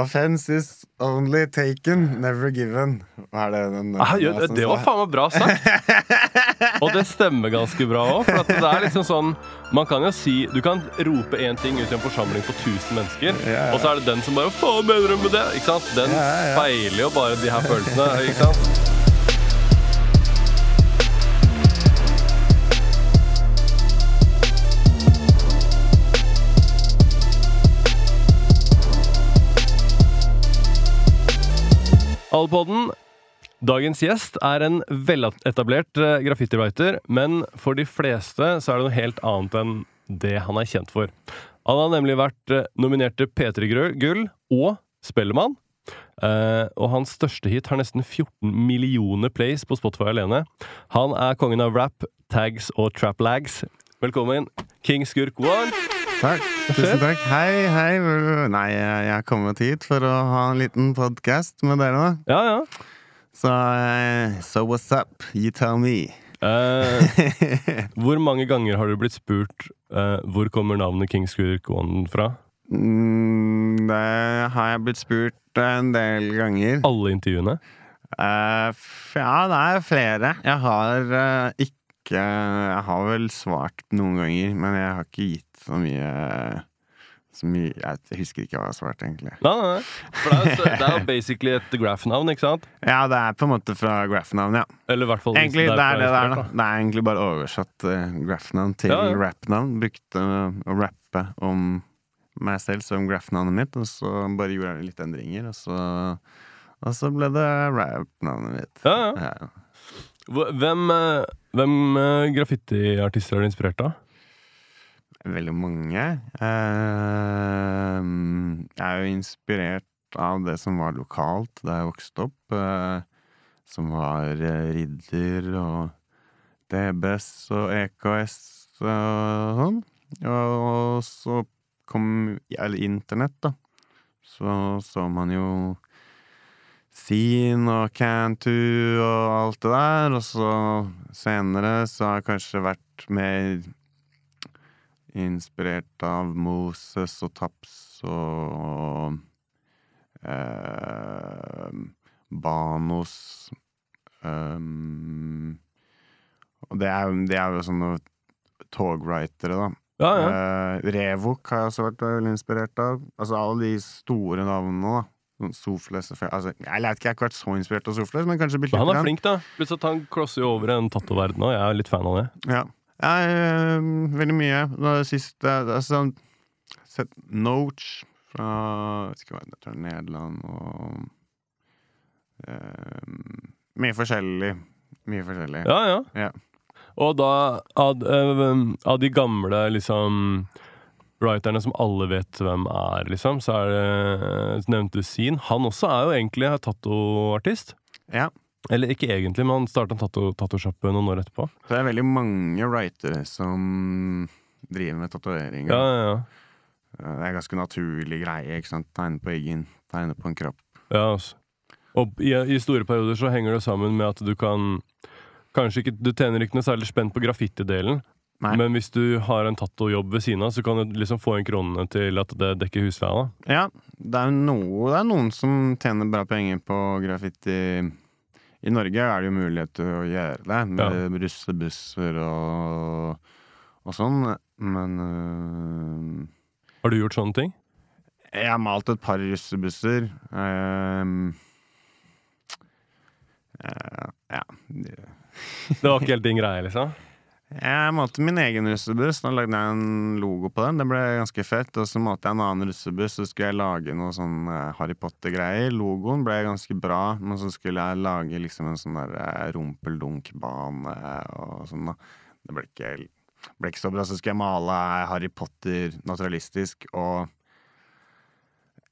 Offense is only taken, never given. Det den Ah, jo, det var faen meg bra sagt. Og det stemmer ganske bra òg. For det er liksom sånn Man kan jo si Du kan rope én ting ut i en forsamling på 1000 mennesker, ja. og så er det den som bare faen mener du med det? Ikke sant? Den ja, ja. speiler jo bare de her følelsene. Ikke sant? Alpodden, dagens gjest er en veletablert eh, graffiti-writer, men for de fleste så er det noe helt annet enn det han er kjent for. Han har nemlig vært eh, nominert til P3 Gull og Spellemann. Uh, og hans største hit har nesten 14 millioner plays på Spotify alene. Han er kongen av rap, tags og trap lags. Velkommen, King Skurk One. Takk. Tusen takk. Hei, hei. Nei, jeg er kommet hit for å ha en liten podkast med dere, da. Ja, ja. Så, eh, so what's up? You tell me. Eh, hvor mange ganger har du blitt spurt eh, hvor kommer navnet King Skurk One fra? Mm, det har jeg blitt spurt en del ganger. Alle intervjuene? Eh, ja, det er flere. Jeg har eh, ikke Jeg har vel svart noen ganger, men jeg har ikke gitt så mye så mye, Jeg husker ikke hva jeg har svart, egentlig. Nei, nei, nei. For det er, jo- det er jo basically et graph-navn, ikke sant? Ja, det er på en måte fra graph-navn, ja. Eller i hvert fall Egentlig, det er det det er, da. Det er egentlig bare oversatt uh, graph-navn til Ja, ja. rap-navn. Brukte uh, å rappe om meg selv som graph-navnet mitt, og så bare gjorde jeg litt endringer, og så, og så ble det rap-navnet mitt. Ja, ja. Hvem, eh, hvem graffitiartister er du inspirert av? Veldig mange. Eh, jeg er jo inspirert av det som var lokalt da jeg vokste opp. eh, som var eh, Ridder og DBS og EKS og sånn. Og så kom eller internett, da. Så så man jo Scene og Cantu og alt det der. Og så senere så har jeg kanskje vært mer inspirert av Moses og Taps og eh, Banos um, Og det er, det er jo sånne togwritere, da. Ja, ja. Eh, Revok har jeg også vært veldig inspirert av. Altså alle de store navnene, da. Sånn Sofles altså, Jeg vet ikke, jeg har ikke vært så inspirert av Sofles, men kanskje han er flink, da. Plutselig at han crosser jo over en tattoverden òg. Jeg er litt fan av det. Ja. Ja eh, veldig mye. Det siste altså, Sett Noach fra jeg vet ikke hva, er Nederland og eh, Mye forskjellig. Mye forskjellig. Ja, ja. Ja. Og da, av, eh, av de gamle liksom writerne som alle vet hvem er, liksom, så er det så nevnte Zin. Han også er jo egentlig tattoartist. ja. Eller ikke egentlig, men han starta tattosjappe noen år etterpå. Så det er veldig mange writere som driver med tatoveringer. Ja, ja, ja. Det er en ganske naturlig greie. ikke sant? Tegne på eggen, tegne på en kropp. Ja, altså. Og i, i store perioder så henger det sammen med at du kan Kanskje ikke, Du tjener ikke noe særlig spent på graffitidelen, Nei. men hvis du har en tattojobb ved siden av, så kan du liksom få inn kronene til at det dekker husleia. Ja, det er, noe, det er noen som tjener bra penger på graffiti. I Norge er det jo mulighet til å gjøre det, med russebusser og, og sånn, men øh, Har du gjort sånne ting? Jeg har malt et par russebusser. ehm, eh, ja. Det var ikke helt din greie, liksom? Jeg malte min egen russebuss. Da lagde jeg en logo på den. Det ble ganske fett. Og så malte jeg en annen russebuss, så skulle jeg lage noe sånn eh, Harry Potter-greier. Logoen ble ganske bra, men så skulle jeg lage liksom en sånn der rumpeldunkbane rumpeldunk-bane og sånn, da. Det ble ikke, ble ikke så bra. Så skulle jeg male Harry Potter naturalistisk, og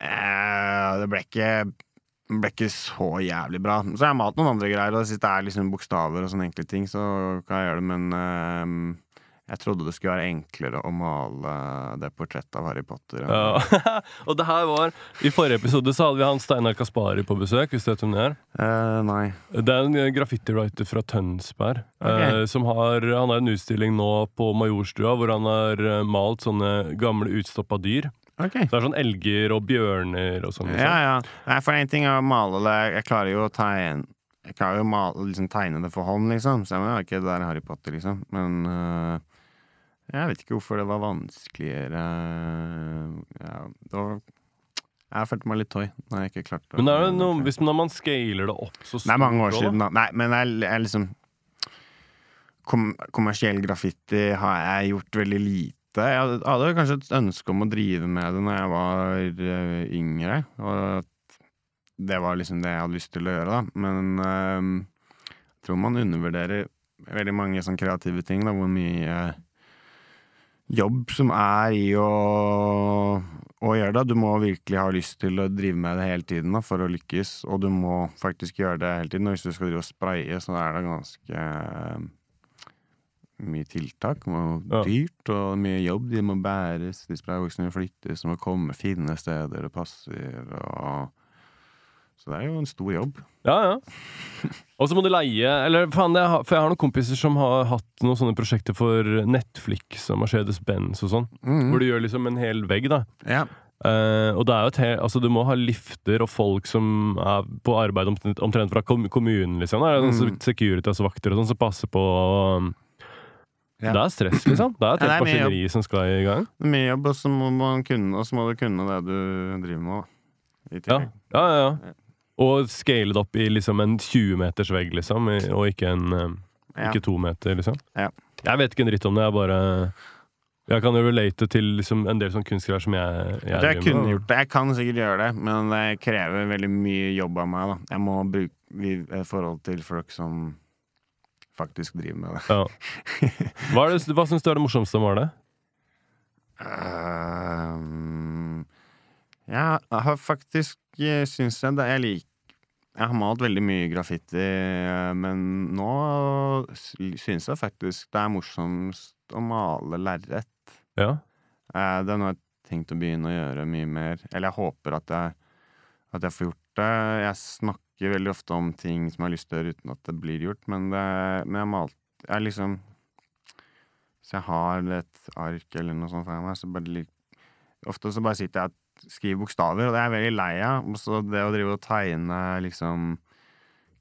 eh, det ble ikke det ble ikke så jævlig bra. Så jeg har malt noen andre greier, og hvis det er liksom bokstaver og sånne enkle ting, så kan jeg gjøre det, men uh, jeg trodde det skulle være enklere å male det portrettet av Harry Potter. enn- Ja. og det her var I forrige episode så hadde vi han Steinar Kaspari på besøk. Hvis du vet hvem det er Uh, nei. Det er en eh, graffiti-writer fra Tønsberg. Okay. Uh, som har, han har en utstilling nå på Majorstua hvor han har eh, malt sånne gamle utstoppa dyr. Ok. Så det er sånn elger og bjørner og sånn. liksom. Ja, ja. Nei, for en ting er å male det Jeg klarer jo å tegne Jeg klarer jo å male, liksom, tegne det for hånd, liksom. Så jeg er ikke det der Harry Potter, liksom. Men øh, jeg vet ikke hvorfor det var vanskeligere ja, det var, Jeg følte meg litt toy Nei, ikke klart det. Men det er jo noe, hvis når man scaler det opp så Det er mange år siden, da. Nei, men jeg, jeg liksom kom, Kommersiell graffiti har jeg gjort veldig lite. Jeg hadde, kanskje et ønske om å drive med det når jeg var øh, yngre. Og det var liksom det jeg hadde lyst til å gjøre, da. Men øh, jeg tror man undervurderer veldig mange sånn kreative ting, da, hvor mye jobb som er i å, å gjøre det. Du må virkelig ha lyst til å drive med det hele tiden da, for å lykkes, og du må faktisk gjøre det hele tiden. Og hvis du skal drive og spraye, så er det ganske eh, mye tiltak og Ja. dyrt, og mye jobb. De må bæres, de sprayboksene flyttes, de må komme, finne steder det passer, og Så det er jo en stor jobb. Ja, ja. Og så må du leie Eller faen, jeg har, for jeg har noen kompiser som har hatt noen sånne prosjekter for Netflix og Mercedes-Benz og sånn. Mhm. Hvor du gjør liksom en hel vegg, da. Ja. Uh, og det er jo et helt, altså, du må ha lifter og folk som er på arbeid omtrent, omtrent fra kommunen, liksom. Det er sånn Mm. Securitas-vakter og sånn som passer på um, Ja. Det er stress, liksom. Det er et helt er maskineri som skal i gang. Mye jobb, og så må, man kunne, og så må du kunne det du driver med. I Ja, ja, ja. ja. Og scale det opp i liksom en 20 meters vegg, liksom, og ikke en Ja. Ikke to meter, liksom. Ja. Jeg vet ikke en dritt om det. Jeg bare Jeg kan jo relate til liksom en del sånn kunstgreier som jeg, jeg Jeg, jeg kunne gjort det. Jeg kan sikkert gjøre det, men det krever veldig mye jobb av meg. da Jeg må bruke i forhold til folk som faktisk driver med det. Ja. Hva, er det, hva syns du er det morsomste med det? ja, jeg har faktisk eh, syns jeg det Jeg liker Jeg har malt veldig mye graffiti, eh, men nå syns jeg faktisk det er morsomst å male lerret. Ja. Uh, Det er noe jeg har tenkt å begynne å gjøre mye mer. Eller jeg håper at jeg, at jeg får gjort det. Jeg snakker veldig ofte om ting som jeg har lyst til å gjøre uten at det blir gjort, men, det, men jeg malt Jeg er liksom Hvis jeg har et ark eller noe sånt foran meg, så bare Ofte så bare sitter jeg og skriver bokstaver, og det er jeg veldig lei av. Så det å drive og tegne liksom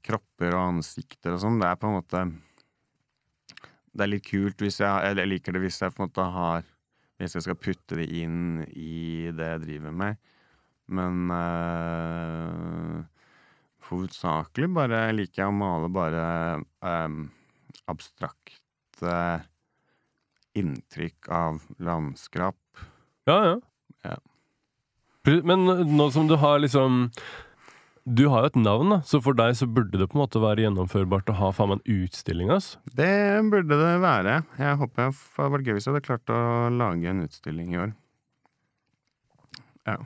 kropper og ansikter og sånn, det er på en måte Det er litt kult hvis jeg Eller jeg liker det hvis jeg på en måte har Hvis jeg skal putte det inn i det jeg driver med. Men øh, hovedsakelig bare liker jeg å male bare um, abstrakte inntrykk av landskap. Ja, ja. Ja. Men nå som du har liksom Du har jo et navn, da, så for deg så burde det på en måte være gjennomførbart å ha faen meg en utstilling. Altså. Det burde det være. Jeg håper jeg det hadde vært gøy hvis jeg hadde klart å lage en utstilling i år. Ja.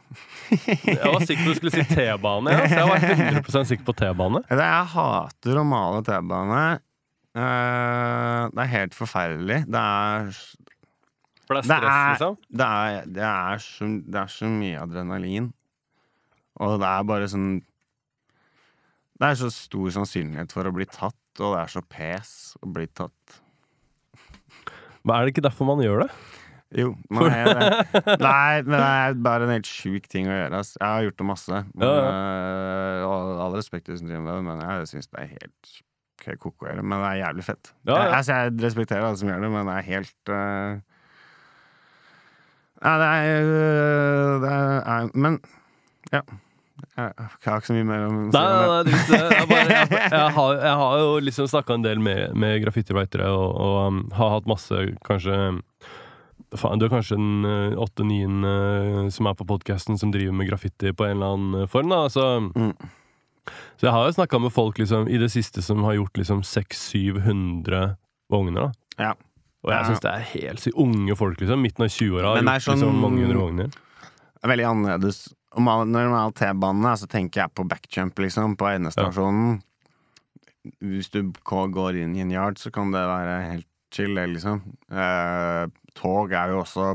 Jeg var sikker på du skulle si T-bane. Ja. Så jeg var 100 sikker på T-bane. Jeg hater å male T-bane. Eh, det er helt forferdelig. Det er For det er Det stress, er- liksom. Det er, det, er så, det er så mye adrenalin. Og det er bare sånn Det er så stor sannsynlighet for å bli tatt, og det er så pes å bli tatt. Men er det ikke derfor man gjør det? Jo, er det. Nei, men det er bare en helt sjuk ting å gjøre. ass. Jeg har gjort det masse. Men, Ja, ja. og all respekt til det, men jeg syns det er helt ko-ko å gjøre. Men det er jævlig fett. Ja. Jeg, altså, jeg respekterer alle som gjør det, men det er helt uh... Nei, det er, øh, det er Men ja. Jeg har ikke så mye mer om Nei, nei, nei, det. Jeg, bare, jeg, jeg, har, jeg har jo liksom snakka en del med, med graffitiwritere og, og um, har hatt masse kanskje Faen, du er kanskje den uh, åtte-nien uh, som er på podkasten som driver med graffiti på en eller annen uh, form. da Så, Mm. så jeg har jo snakka med folk liksom i det siste som har gjort liksom 600-700 vogner. da Ja. Og jeg Ja. syns det er helt sykt. Unge folk, liksom. Midten av 20-åra har gjort er liksom sånn- mange hundre vogner. Er veldig annerledes. Når man har T-banene, så tenker jeg på backjump, liksom, på endestasjonen. Hvis du går inn i en yard, så kan det være helt chill, det, liksom. Eh, tog er jo også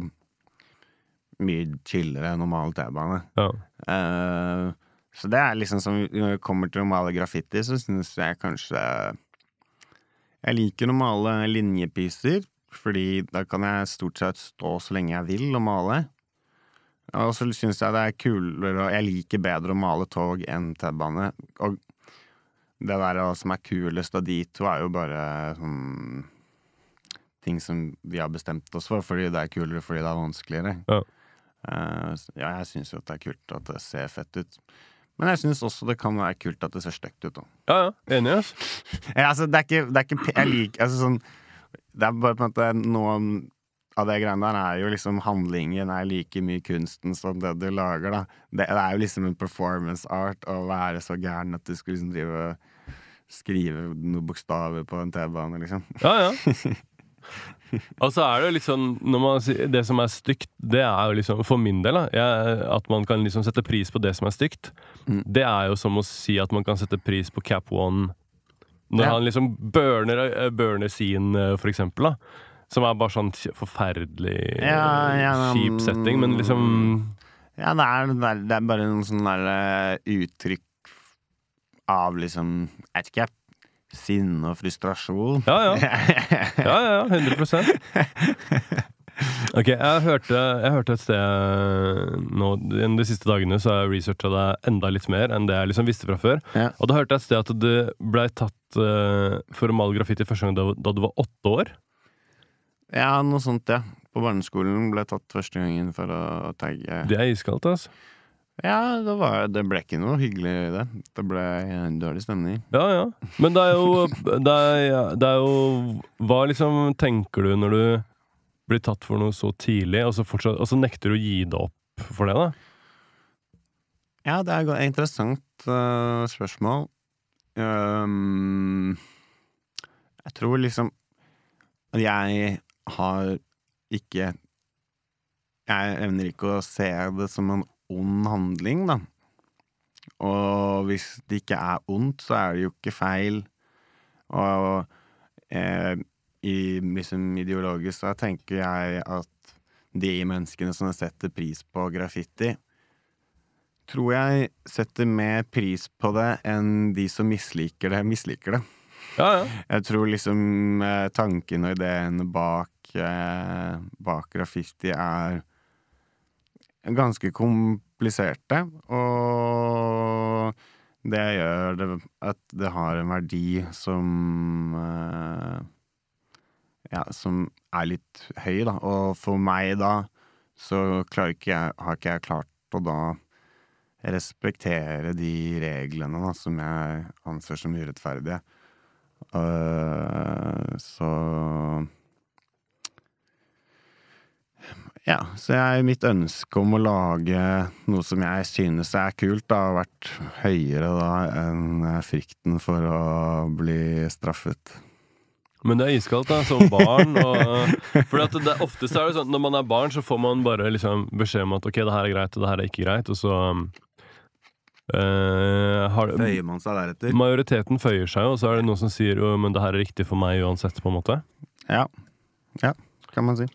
mye chillere enn normal T-bane. Ja. Uh, så det er liksom som Når det kommer til å male graffiti, så syns jeg kanskje Jeg liker å male linjepiser, fordi da kan jeg stort sett stå så lenge jeg vil og male. Og så syns jeg det er kulere og Jeg liker bedre å male tog enn T-bane. Og det der som er kulest av de to, er jo bare sånn ting som vi har bestemt oss for, fordi det er kulere fordi det er vanskeligere. Ja. uh, ja, jeg syns jo at det er kult at det ser fett ut. Men jeg syns også det kan være kult at det ser stygt ut. Da. Ja, ja. Enig, altså. Ja, altså, det er ikke, det er ikke Jeg liker altså, sånn Det er bare på en måte noe av det greiene der er jo liksom handlingen er like mye kunsten som det du lager, da. Det, det er jo liksom en performance art å være så gæren at du skulle liksom drive skrive noen bokstaver på en T-bane, liksom. Ja, ja. Og så er det jo litt sånn når man Det som er stygt, det er jo liksom For min del, da, jeg, at man kan liksom sette pris på det som er stygt, Mm. det er jo som å si at man kan sette pris på Cap One når Ja. han liksom burner, eh, burner sin, eh, for eksempel, da. Som er bare sånn forferdelig Ja, ja, kjip mm. setting, men liksom Ja, det er, det er, det er bare noen sånne der eh, uttrykk av liksom Jeg vet ikke, sinne og frustrasjon. Ja, ja. Ja, ja, ja 100 Ok, jeg hørte, jeg hørte et sted nå, De siste dagene så har jeg researcha deg enda litt mer enn det jeg liksom visste fra før. Ja. Og da hørte jeg et sted at du blei tatt uh, for å male graffiti første gang da, da du var åtte år. Ja, noe sånt, ja. På barneskolen ble jeg tatt første gangen for å tagge. Det er iskaldt, altså. Ja, det, var, det ble ikke noe hyggelig i det. Det ble en dårlig stemning. Ja, ja. Men det er jo det er, det er jo Hva liksom tenker du når du blir tatt for noe så tidlig, og så, fortsatt, og så nekter du å gi det opp for det, da? Ja, det er et interessant uh, spørsmål. Um, jeg tror liksom at jeg har ikke Jeg evner ikke å se det som en ond handling, da. Og hvis det ikke er ondt, så er det jo ikke feil. Og eh, i, liksom ideologisk så tenker jeg at de menneskene som setter pris på graffiti, tror jeg setter mer pris på det enn de som misliker det, misliker det. Ja, ja. Jeg tror liksom eh, tanken og ideen bak, eh, bak graffiti er ganske kompliserte, og det gjør det at det har en verdi som eh, Ja, som er litt høy, da. Og for meg da, så ikke jeg, har ikke jeg klart å da respektere de reglene da, som jeg anser som urettferdige. Uh, så Ja, så jeg, mitt ønske om å lage noe som jeg synes er kult, da, har vært høyere da enn frykten for å bli straffet. Men det er iskaldt, da, som barn. Og, for at det, oftest er det sånn når man er barn, så får man bare liksom beskjed om at ok, det her er greit, og det her er ikke greit, og så Uh, har Føyer man seg deretter? Majoriteten føyer seg, og så er det noen som sier jo, men det her er riktig for meg uansett, på en måte. Ja. Ja, kan man si.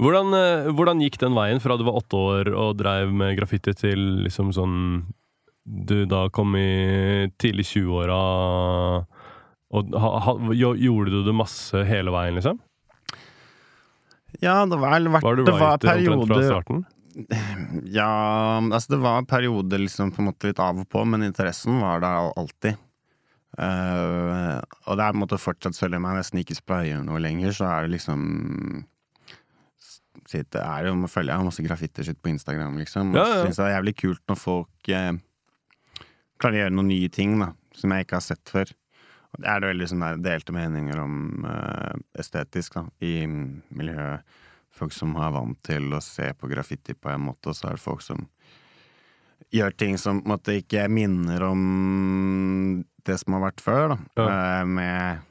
Hvordan, eh, hvordan gikk den veien fra du var åtte år og dreiv med graffiti til liksom sånn Du da kom i tidlig 20-åra og ha, ha, gjorde du det masse hele veien, liksom? Ja, det var, vært, Var du det var perioder starten? Ja, altså det var perioder liksom på en måte litt av og på, men interessen var der alltid. Eh, og det er på en måte fortsatt, selv om jeg nesten ikke sprayer noe lenger, så er det liksom sitte, er jo, følger jeg masse graffiter sitt på Instagram, liksom. Og Ja, ja. syns det er jævlig kult når folk eh, klarer å gjøre noen nye ting, da, som jeg ikke har sett før. Og det er det veldig sånn der delte meninger om eh, estetisk, da, i miljøet. Folk som er vant til å se på graffiti på en måte, og så er det folk som gjør ting som på en måte ikke minner om det som har vært før, da. Ja. Eh, med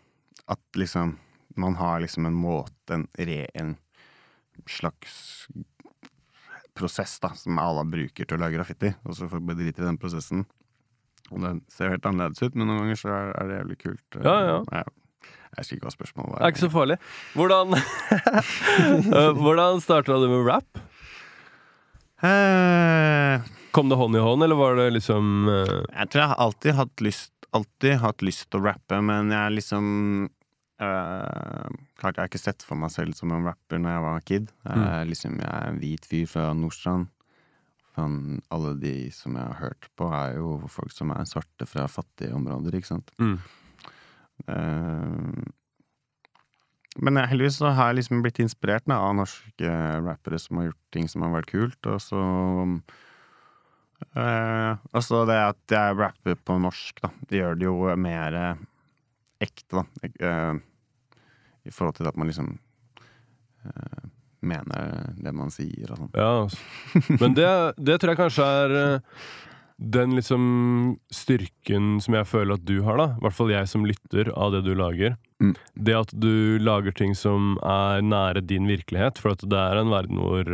at liksom man har liksom en måte, en, re, en slags prosess, da, som alle bruker til å lage graffiti, og så får drite i den prosessen. Og det ser helt annerledes ut, men noen ganger så er, det jævlig kult. Ja, ja. Jeg husker ikke hva spørsmålet var. Det er ikke så farlig. Hvordan, Eh, hvordan starta du med rap? Eh, Kom det hånd i hånd, eller var det liksom eh, Jeg tror jeg har alltid hatt lyst Alltid hatt lyst til å rappe, men jeg liksom øh, Klart, jeg har ikke sett for meg selv som en rapper når jeg var kid. Jeg, Mm. liksom, jeg er en hvit fyr fra Nordstrand. Fan, alle de som jeg har hørt på, er jo folk som er svarte fra fattige områder, ikke sant. Mm. Uh, men heldigvis så har jeg liksom blitt inspirert da, av norske rappere som har gjort ting som har vært kult, og så Altså det at jeg rapper på norsk, da, det gjør det jo mer eh, ekte, da. Eh, I forhold til at man liksom eh, mener det man sier og sånn. Ja, altså. Men det, det tror jeg kanskje er den liksom styrken som jeg føler at du har, da. I hvert fall jeg som lytter av det du lager. Mm. Det at du lager ting som er nære din virkelighet. For at det er en verden hvor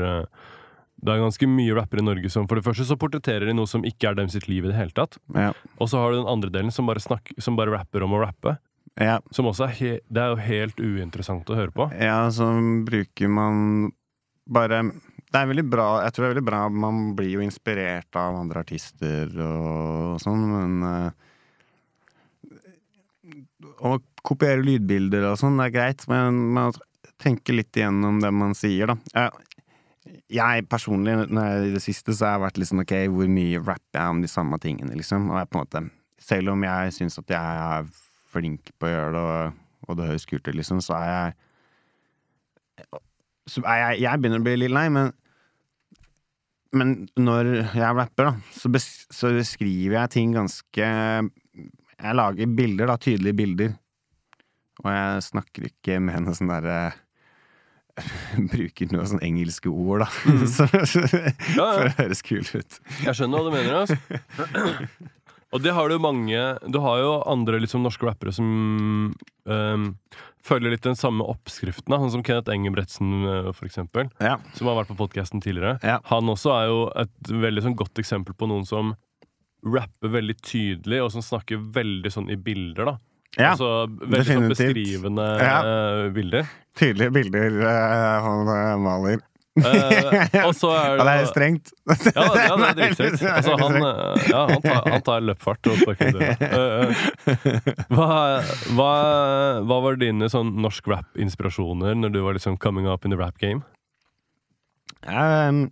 det er ganske mye rappere i Norge som for det første så portretterer de noe som ikke er dem sitt liv i det hele tatt. Ja. Og så har du den andre delen som bare, snakker, som bare rapper om å rappe. ja. Som også er, he det er jo helt uinteressant å høre på. Ja, så bruker man bare Det er veldig bra Jeg tror det er veldig bra Man blir jo inspirert av andre artister og sånn, men Å Å kopiere lydbilder og sånn, det er greit, men man tenker litt igjennom det man sier, da. Jeg, jeg personlig, i det siste, så har jeg vært litt sånn ok, hvor mye rapper jeg om de samme tingene, liksom. Og jeg på en måte Selv om jeg syns at jeg er flink på å gjøre det, og, og det høres kult ut, liksom, så er jeg så er jeg, jeg begynner å bli litt lei, men Men når jeg rapper, da, så, bes, så beskriver jeg ting ganske Jeg lager bilder, da, tydelige bilder. Og jeg snakker ikke med noe sånn derre Bruker noen sånne engelske ord, da. Mm. For å høres kul ut. Jeg skjønner hva du mener. Altså. Og det har du mange Du har jo andre liksom, norske rappere som um, følger litt den samme oppskriften. Da. Sånn som Kenneth Engebretsen, eh, for eksempel. Ja. Som har vært på podkasten tidligere. Ja. Han også er jo et veldig sånn, godt eksempel på noen som rapper veldig tydelig, og som snakker veldig sånn i bilder. da ja. Altså veldig sånn definitivt. beskrivende Ja. eh, bilder. Tydelige bilder uh, han maler. Uh, og så er Ja, det det er strengt. Ja, ja, det er dritstrengt. Altså, han, eh, ja, han, tar, han tar løpfart og sparker døra. Eh. Hva, hva, hva var dine sånn norsk rap-inspirasjoner når du var liksom coming up in the rap game? Um,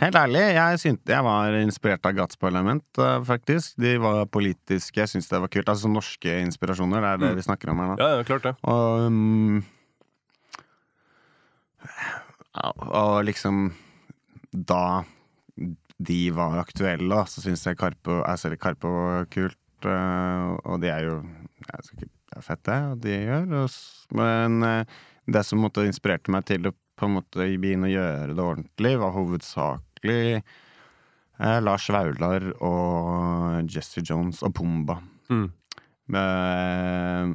helt ærlig, jeg syntes jeg var inspirert av Gats Parlament, uh, faktisk. De var politiske, jeg syntes det var kult. Altså norske inspirasjoner, det er det Mm. vi snakker om her nå. Ja, ja, klart det. Og, um, og liksom Da de var aktuelle, så syns jeg Karpe, jeg ser Karpe var kult. uh, og de er jo Det er fett, det, og de gjør. Men det som måtte inspirerte meg til å på en måte begynne å gjøre det ordentlig, var hovedsakelig eh, Lars Vaular og Jesse Jones og Pumba. Mm. Eh,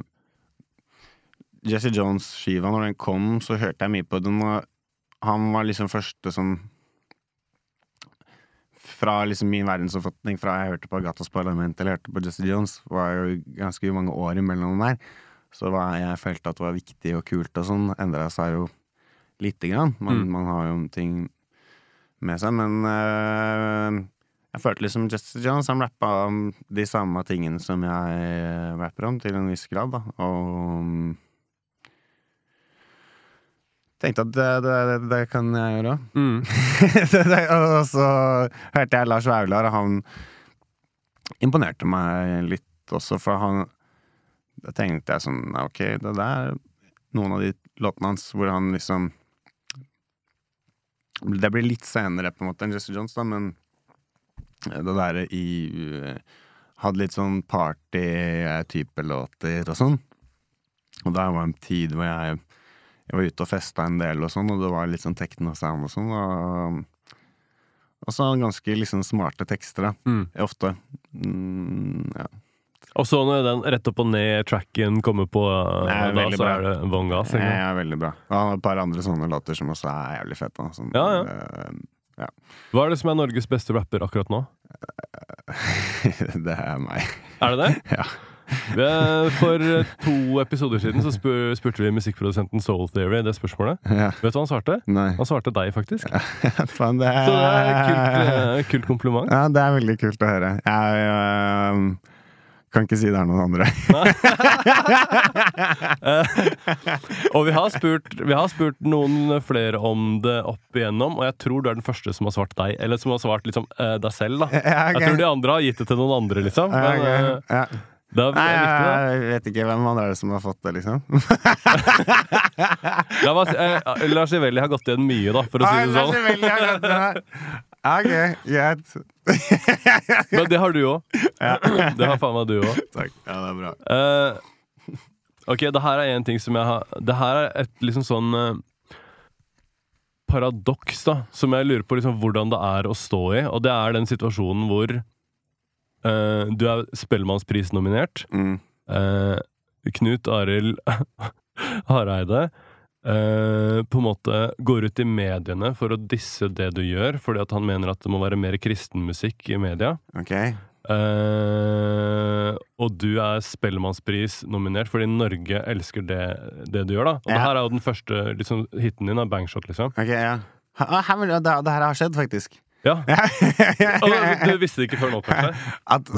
Jesse Jones-skiva, når den kom, så hørte jeg mye på den, han var liksom første som Fra liksom min verdensoppfatning, fra jeg hørte på Agathas Parlament eller hørte på Jesse Jones, var jo ganske mange år imellom der. Så var, jeg følte at det var viktig og kult og sånn. Endra seg jo lite grann. Man, Mm. man har jo ting med seg, men eh, jeg følte liksom Justin Jones han rappa om de samme tingene som jeg eh, rapper om, til en viss grad, da. Og mm, tenkte at det, det, det, kan jeg gjøre òg. Mm. og så hørte jeg Lars Vaular, og han imponerte meg litt også, for han Da tenkte jeg sånn Ok, det der er noen av de låtene hans hvor han liksom Det blir litt senere, på en måte, enn Jesse Jones, da, men det derre i Hadde litt sånn party-type låter og sånn. Og der var en tid hvor jeg, jeg var ute og festa en del og sånn, og det var litt sånn techno-sound og sånn. Og, og så ganske liksom smarte tekster, da. Mm. Ofte. Mm, ja. Og så når den rett opp og ned-tracken kommer på, eh, er da så bra. er det bånn gass. Ja, er veldig bra. Og han har et par andre sånne låter som også er jævlig fete. da, Sånn, Ja, ja. Hva er det som er Norges beste rapper akkurat nå? det er meg. Er det det? Ja. For eh, to episoder siden så spur, spurte vi musikkprodusenten Soul Theory det spørsmålet. ja. Vet du hva han svarte? Nei. Han svarte deg, faktisk. Faen, det Så det er et kult, eh, kult kompliment. Ja, det er veldig kult å høre. Jeg, øhm, kan ikke si det er noen andre. Og vi har, spurt, vi har spurt noen flere om det opp igjennom, og jeg tror du er den første som har svart deg. Eller som har svart liksom eh, deg selv, da. Jeg tror de andre har gitt det til noen andre, liksom. Men eh, Ja. det er, Nei, jeg, jeg vet ikke hvem andre er det som har fått det, liksom. Si- eh, Lars Ivelli har gått igjen mye, da, for å si det sånn. sånn. Ok, greit. Men det har du òg. Det har faen meg du òg. Takk. Ja, det er bra. Eh, ok, det her er en ting som jeg har Det her er et liksom sånn eh, paradoks, da, som jeg lurer på liksom hvordan det er å stå i. Og det er den situasjonen hvor eh, du er Spellemannspris-nominert. Mm. Eh, Knut Arild Hareide eh, på en måte går ut i mediene for å disse det du gjør, fordi at han mener at det må være mer kristenmusikk i media. Okay. Uh, og du er Spellemannspris-nominert fordi Norge elsker det, det du gjør. da Og det her er jo den første liksom, hiten din av Bangshot, liksom. Ok, ja. Ha, ha, det, det her har skjedd, faktisk. Ja, Du visste det ikke før nå, kanskje? At,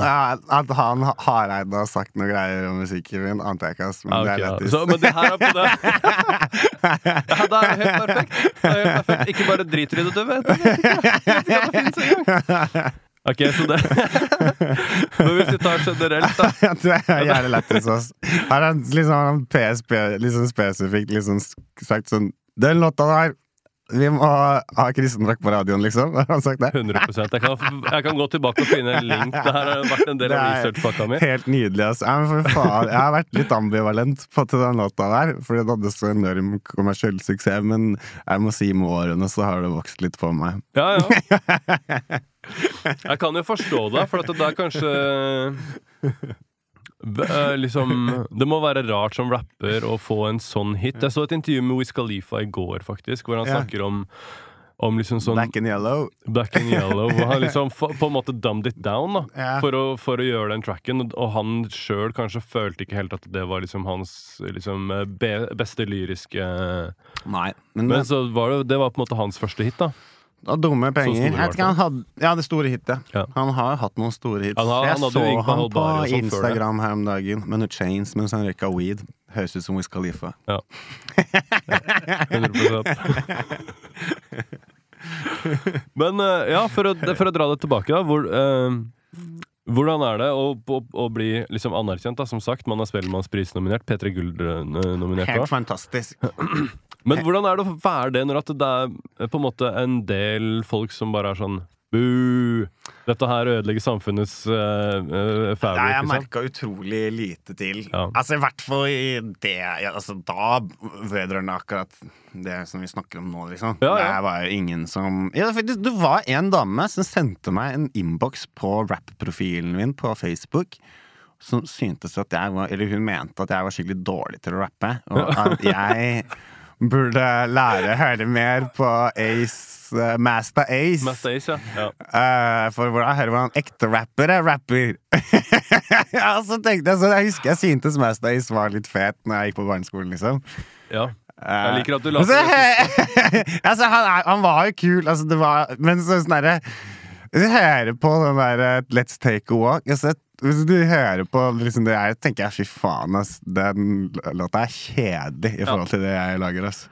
at han Hareide har sagt noe greier om musikken min, ante jeg ikke. Men okay, det er er ja. lættis. Så, men det her er på det Ja, det er helt perfekt. Det er helt perfekt. Ikke bare driter i det, du vet. Ikke. Ikke det engang. Ok, så det Men hvis vi tar generelt, da. det er jævlig lættis. Her er han liksom PSP liksom spesifikt liksom sagt sånn Den låta der, vi må ha, kristendrakt på radioen, liksom. Har han sagt det? 100 jeg kan, jeg kan gå tilbake og finne en link. Det her har vært en del av researchpakka mi. Helt nydelig, ass. Jeg, jeg har vært litt ambivalent på til den låta der, fordi den hadde så enorm kommersiell suksess, men jeg må si med årene så har det vokst litt på meg. Ja, ja. Jeg kan jo forstå det, for at det er kanskje liksom Det må være rart som rapper å få en sånn hit. Jeg så et intervju med Wiz Khalifa i går, faktisk, hvor han snakker om om liksom sånn Black and yellow. Black and Yellow. Hvor han liksom på en måte dumbed it down da for, å, for å gjøre den tracken. Og- han sjøl kanskje følte ikke helt at det var liksom hans liksom, eh, be, beste lyriske Nei. Men, Men så var det, det var på en måte hans første hit, da. Og dumme penger. Jeg hadde, ja, det store hitet. Ja. Han har hatt noen store hits. Han har- jeg han hadde så han på sånn. Instagram her om dagen med noen chains mens han røyka weed. Høres ut som Wiz Khalifa. Ja. 100 Men eh, ja, for å, for å dra det tilbake, da. Hvor, eh, hvordan er det å, å, å bli liksom anerkjent? da Som sagt, man er Spellemannspris-nominert. P3 Gull-nominert Helt fantastisk. Men hvordan er det å være det når at det er på en måte en del folk som bare er sånn Bu! Dette her ødelegger samfunnets uh, Nei, fabric. jeg merka utrolig lite til. Ja. Altså, i hvert fall i det ja, altså, Da vedrørende akkurat det som vi snakker om nå, liksom. Ja, ja. Det var jo ingen som ja, faktisk, Det var en dame som sendte meg en innboks på rap-profilen min på Facebook. Som syntes at jeg var Eller hun mente at jeg var skikkelig dårlig til å rappe. Og at jeg burde lære å høre mer på Ace, uh, Master Ace. Master Ace, ja. ja. Uh, for hvordan hører hvordan ekte rappere rapper? ja, så tenkte jeg så Jeg husker jeg syntes Master Ace var litt fet Når jeg gikk på barneskolen, liksom. ja. Eh, Jeg liker at du later så- altså, han, han var jo kul, altså, det var Men så sånn derre Hvis hører på den der Let's Take a Walk altså, Hvis du hører på liksom det jeg tenker jeg, fy faen, ass, den låta er kjedelig i forhold til det jeg lager, ass.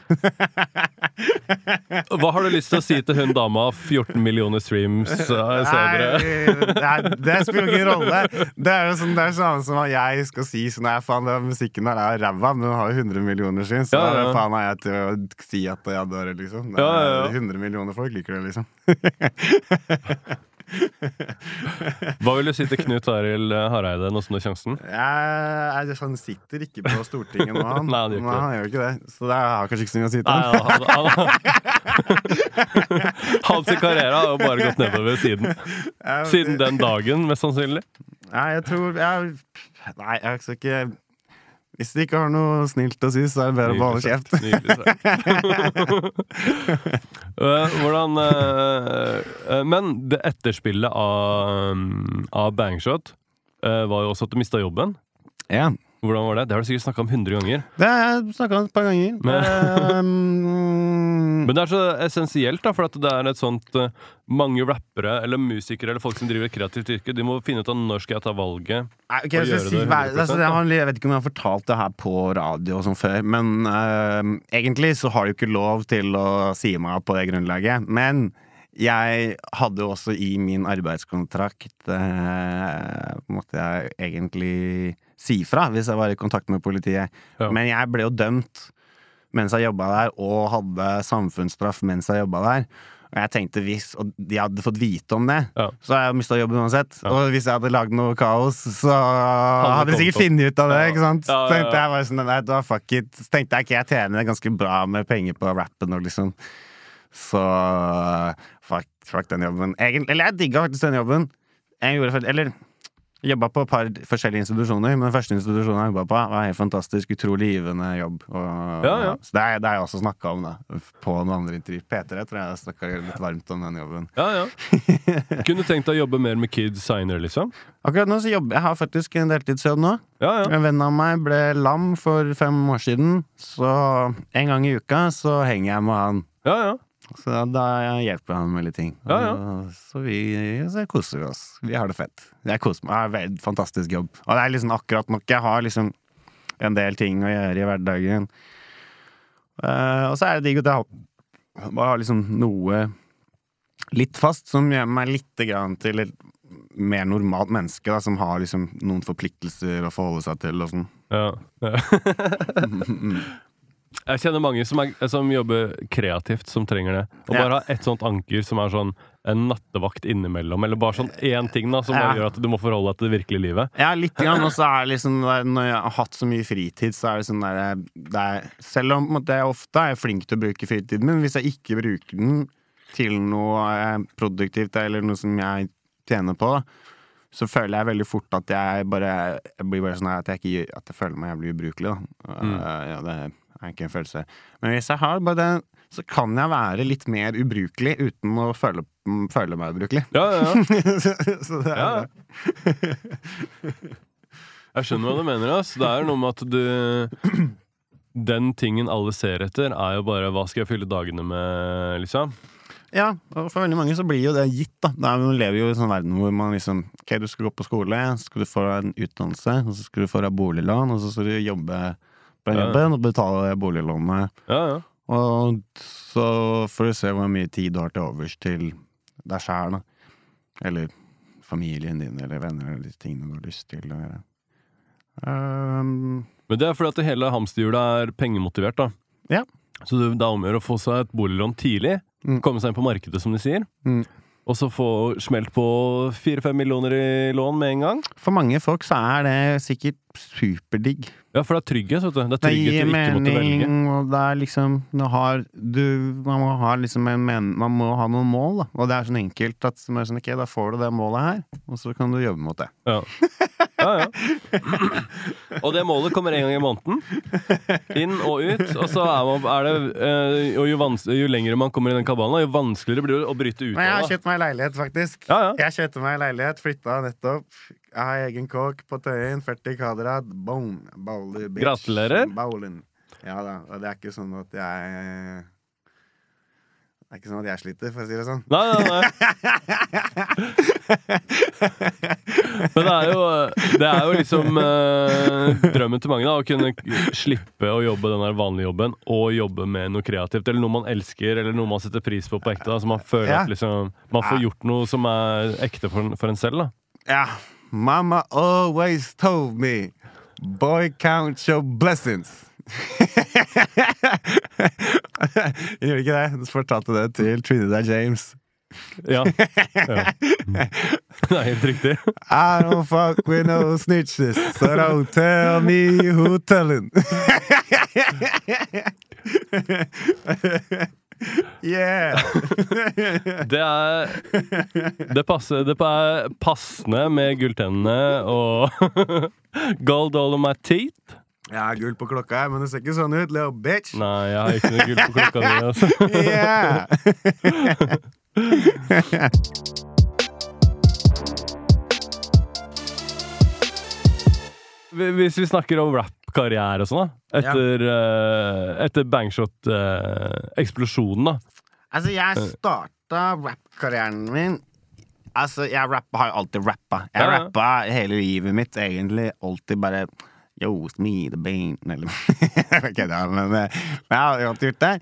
Hva har du lyst til å si til hun dama? 14 millioner streams eh, senere. Nei, nei, det spiller ingen rolle. Det er jo sånn, det er sånn som at jeg skal si sånn Nei, faen, den musikken her er ræva, men den har jo 100 millioner streams. Så Ja, ja, faen er jeg til å si at jeg dør, liksom? Det Ja, ja, ja. er 100 millioner folk liker det, liksom. Hva vil du si til Knut Arild Hareide nå som du har sjansen? Jeg, jeg, han sitter ikke på Stortinget nå, han. Nei, han gjør det. han gjør ikke det. Så det har kanskje ikke så mye å si til ham. han, han, Hans karriere har jo bare gått nedover siden. Siden den dagen, mest sannsynlig. Nei, jeg tror jeg, Nei, jeg skal ikke Hvis de ikke har noe snilt å si, så er det bedre å beholde kjeft. Eh, Hvordan eh, Men det etterspillet av, um, av Bangshot uh, var jo også at du mista jobben. Ja. Hvordan var det? Det har du sikkert snakka om 100 ganger. Det har jeg snakka om et par ganger. Men- Um, Men det er så essensielt, da, for at det er et sånt eh, Mange rappere eller musikere eller folk som driver et kreativt yrke, de må finne ut av når skal jeg ta valget. Nei, ok, jeg, si, det 100%, altså, jeg, vet ikke om jeg har fortalt det her på radio og sånn før, men uh, egentlig så har du ikke lov til å si meg på det grunnlaget. Men jeg hadde jo også i min arbeidskontrakt eh, Måtte jeg egentlig si fra hvis jeg var i kontakt med politiet. Ja. Men jeg ble jo dømt mens jeg jobba der, og hadde samfunnsstraff mens jeg jobba der. Og jeg tenkte hvis Og de hadde fått vite om det, Ja. så hadde jeg mista jobben uansett. Ja. Og hvis jeg hadde lagd noe kaos, så det hadde de sikkert funnet ut av det. Ja. ikke sant? Ja, ja, ja. tenkte jeg bare sånn, nei, da fuck it. Så tenkte jeg ikke jeg tjener ganske bra med penger på rappen og liksom. Så fuck, fuck den jobben. Egentlig, eller jeg digga faktisk den jobben. Jeg gjorde, for- eller jobba på et par forskjellige institusjoner, men den første institusjonen jeg jobba på, var helt fantastisk. Utrolig givende jobb. Og, Ja, ja. Så det har jeg også snakka om, da. På noen andre intervjuer. P3 tror jeg snakka litt varmt om den jobben. Ja, ja. Kunne tenkt deg å jobbe mer med kids seinere, liksom? Akkurat nå så jobber jeg har faktisk en deltidsjobb nå. Ja, ja. En venn av meg ble lam for fem år siden, så en gang i uka så henger jeg med han. ja, ja. Så da hjelper jeg han med litt ting. Ja, ja. Så vi så koser vi oss. Vi har det fett. Jeg koser meg. Jeg har en fantastisk jobb. Og det er liksom akkurat nok. Jeg har liksom en del ting å gjøre i hverdagen. Uh, og så er det digg at jeg har- bare har liksom noe litt fast som gjør meg litt grann til et mer normalt menneske, da, som har liksom noen forpliktelser å forholde seg til og sånn. ja. ja. Jeg kjenner mange som, er, som jobber kreativt, som trenger det. Og Ja. bare ha et sånt anker som er sånn en nattevakt innimellom, eller bare sånn én ting da som Ja. gjør at du må forholde deg til det virkelige livet. Ja, litt grann. Og så er det liksom Når jeg har hatt så mye fritid, så er det sånn der det er, Selv om jeg ofte er flink til å bruke fritiden min, hvis jeg ikke bruker den til noe eh, produktivt eller noe som jeg tjener på, da, så føler jeg veldig fort at jeg bare Jeg blir bare sånn at jeg, ikke, at jeg føler meg jævlig ubrukelig, da. Eh, Ja, det er ikke en følelse. Men hvis jeg har bare den, så kan jeg være litt mer ubrukelig uten å føle, føle meg ubrukelig. Ja, ja, ja. så, så det er Ja. Jeg skjønner hva du mener. ass. Det er noe med at du Den tingen alle ser etter, er jo bare hva skal jeg fylle dagene med, liksom. Ja, og for veldig mange så blir jo det gitt, da. Det man lever jo i en sånn verden hvor man liksom Ok, du skal gå på skole, så skal du få deg en utdannelse, og så skal du få deg boliglån, og så skal du jobbe på jobben og betale boliglånet. Ja, ja. Og så får du se hvor mye tid du har til overs til deg sjæl, da. Eller familien din, eller venner, eller de tingene du har lyst til å gjøre. Um, Men det er fordi at det hele hamsterhjulet er pengemotivert, da. Ja. Så det, er om å få seg et boliglån tidlig. Mm. Komme seg inn på markedet, som de sier. Mm. Og så få smelt på fire-fem millioner i lån med en gang. for mange folk så er det sikkert superdigg. Ja, for det er trygghet, vet du. Det er Det trygghet gir måtte velge. mening, og det er liksom du har, du, Man må ha liksom en men, Man må ha noen mål, da. Og det er sånn enkelt at er sånn, ok, da får du det målet her, og så kan du jobbe mot det. Ja. Ja, ja. Og det målet kommer en gang i måneden. Inn og ut. Og så er, man, er det eh, Og jo, jo lenger man kommer i den kabalen, jo vanskeligere blir det å bryte ut Men jeg har det. kjøpt meg leilighet, faktisk. Ja, ja. Jeg kjøpte meg leilighet, flytta nettopp. Jeg har egen kåk på Tøyen, 40 kvadrat. Boom! Bowler, bitch. Gratulerer. Ballen. Ja da. Og det er ikke sånn at jeg Det er ikke sånn at jeg sliter, for å si det sånn. Nei, nei, nei. Men det er jo, det er jo liksom eh, drømmen til mange, da. Å kunne slippe å jobbe den der vanlige jobben og jobbe med noe kreativt. Eller noe man elsker, eller noe man setter pris på på ekte. Da, så man føler at liksom, man får gjort noe som er ekte for, for en selv. da Ja. Mama always told me Boy, count your blessings. Gjorde ikke det. Hun fortalte det til Trinidad James. Ja. ja. Det er helt riktig. I don't fuck with no snitches, so don't tell me who telling. yeah! Det er Det passer Det er passende med gulltennene og gold all of my teeth. Jeg har gull på klokka, men det ser ikke sånn ut, little bitch. Nei, jeg har ikke noe gull på klokka mi, Altså. Yeah! Hvis vi snakker om rap, karriere og sånn, da. Etter, eh, etter Bangshot-eksplosjonen, da. Altså, jeg starta rap-karrieren min Altså, jeg rappa, har jo alltid rappa. Jeg Ja, ja. rappa hele livet mitt, egentlig. Alltid bare Yo, me the bane Eller Ok, da, men, eh, men jeg har alltid gjort det.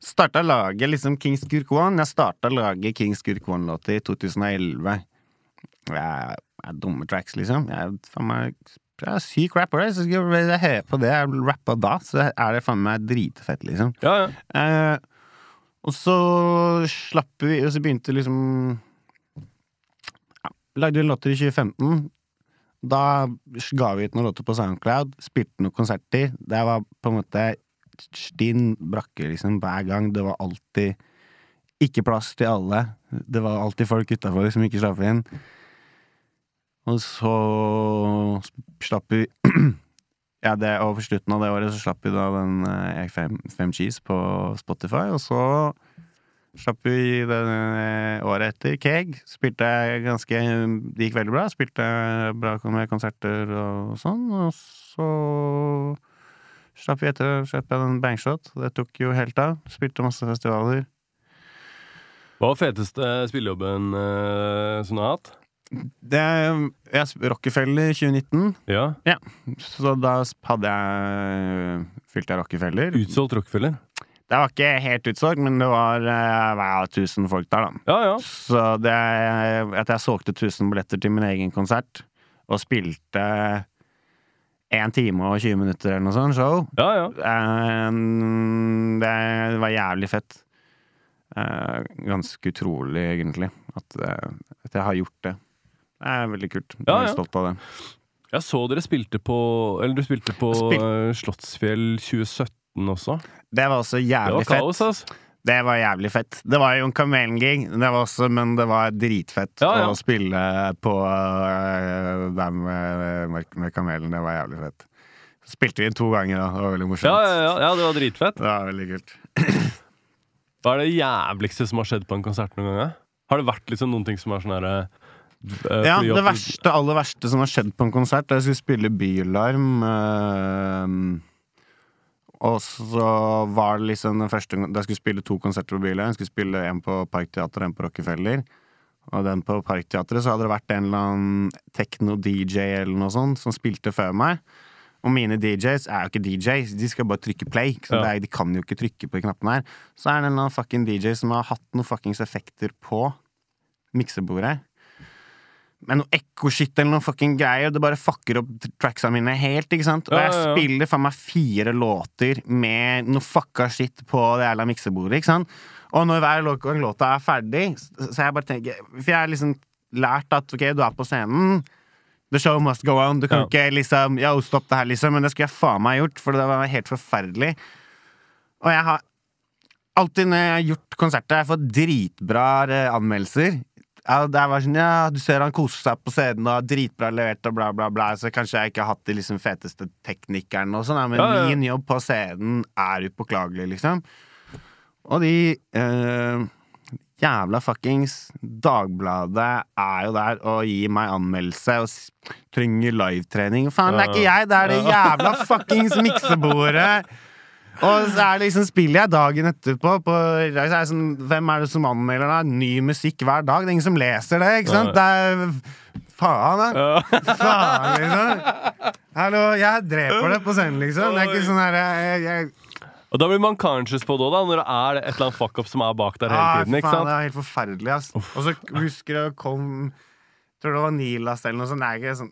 Starta å lage liksom King's Kirk One. Jeg starta å lage Kings Skurk One-låter i 2011. Jeg er, jeg er dumme tracks, liksom. Jeg meg jeg er syk rapper. så skal jeg hører på det jeg rappa da, så er det faen meg dritfett, liksom. Ja, ja. Eh, og så slapp vi Og så begynte liksom ja, Lagde vi låter i 2015. Da ga vi ut noen låter på SoundCloud, spilte noen konserter. Det var på en måte stinn brakke, liksom, hver gang. Det var alltid ikke plass til alle. Det var alltid folk utafor som ikke slapp inn. Og så slapp vi Ja, det, og på slutten av det året så slapp vi da den eh, Fem, Fem Cheese på Spotify, og så slapp vi den eh, året etter Keg. Spilte ganske Det gikk veldig bra. Spilte bra med konserter og sånn, og så slapp vi etter slapp jeg den Bangshot. Det tok jo helt av. Spilte masse festivaler. Hva var feteste spillejobben eh, som du har hatt? Det, jeg, Rockefeller 2019, Ja. så da hadde jeg fylt jeg Rockefeller. Utsolgt Rockefeller. Det var ikke helt utsolgt, men det var eh, tusen folk der, da. Ja, ja. Så det at jeg solgte 1000 billetter til min egen konsert, og spilte 1 time og 20 minutter eller noe sånt show, Ja, ja. eh, det var jævlig fett. Eh, Ganske utrolig, egentlig, at, at jeg har gjort det. Det er veldig kult. Jeg er ja. stolt av det. Jeg så dere spilte på Eller du spilte på Spil- eh, Slottsfjell 2017 også. Det var også Det jævlig kaos, fett. altså. Det var jævlig fett. Det var jo en Kamelen-gig, var men det var dritfett Ja, ja. å spille på uh, der med, med, med Kamelen. Det var jævlig fett. Spilte vi to ganger, da. Det var veldig morsomt. Ja, ja, ja, ja, det var dritfett. Det var veldig kult. Hva er det jævligste som har skjedd på en konsert noen gang? Har det vært liksom noen ting som er sånn herre eh, Ja, det verste, aller verste som har skjedd på en konsert, da jeg skulle spille Bylarm øh, Og så var det liksom den første Da jeg skulle spille to konserter på Bylarm. Jeg skulle spille en på Parkteatret og en på Rockefeller. Og den på Parkteatret så hadde det vært en eller annen tekno-DJ eller noe sånt som spilte før meg. Og mine DJs er jo ikke DJs, de skal bare trykke play. Så Ja. er, de kan jo ikke trykke på de knappene her. Så er det en eller annen fucking DJ som har hatt noen fuckings effekter på miksebordet. Med noe ekko-shit eller noe fucking greier. Det bare fucker opp tracksa mine helt, ikke sant? Og Ja, jeg ja, ja. spiller faen meg fire låter med noe fucka shit på det jævla miksebordet, ikke sant? Og når hver låta er ferdig, så jeg bare tenker For jeg har liksom lært at ok, du er på scenen. The show must go on. Du kan Ja. ikke liksom Yo, stopp det her, liksom. Men det skulle jeg faen meg gjort, for det var helt forferdelig. Og jeg har alltid når jeg har gjort konserter, jeg har fått dritbra eh, anmeldelser. Ja, det var sånn, ja, Du ser han koser seg på scenen og har dritbra levert og bla, bla, bla. Så kanskje jeg ikke har hatt de liksom feteste teknikerne og sånn, ja, men Ja, ja. min jobb på scenen er upåklagelig, liksom. Og de eh, jævla fuckings Dagbladet er jo der og gir meg anmeldelse og trenger livetrening. Faen, det er ikke jeg, det er det jævla fuckings miksebordet! Og så er det liksom spiller jeg dagen etterpå på, så er det sånn, Hvem er det som anmelder da? Ny musikk hver dag. Det er ingen som leser det, ikke sant? Det er Faen, da. Ja. Faen, liksom. Hallo, jeg dreper det på scenen, liksom. Det er ikke sånn her jeg, jeg, Og da blir man conscious på det òg, når det er et eller annet fuck-up som er bak der hele ah, tiden. ikke faen, det er helt forferdelig, ass. Og så husker jeg kom Tror det var Nilas eller noe sånt. Det er ikke sånn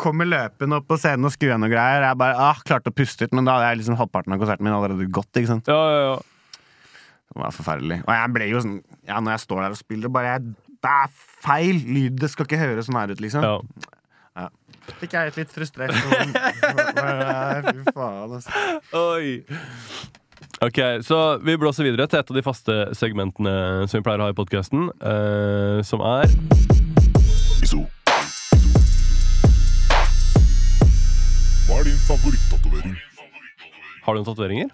Kommer løpende opp på scenen og skrur av noe greier. Jeg bare ah, klarte å puste ut, men da hadde jeg liksom halvparten av konserten min allerede gått. ikke sant? Ja, ja, ja. Det var forferdelig. Og jeg ble jo sånn Ja, når jeg står der og spiller, bare jeg, Det er feil! Lyd det skal ikke høres sånn her ut, liksom. ja. Fikk jeg litt frustrert. Sånn. Fy faen, altså. Oi. Ok, så Vi blåser videre til et av de faste segmentene som vi pleier å ha i podkasten, som er er din favorittatovering? Har du noen tatoveringer?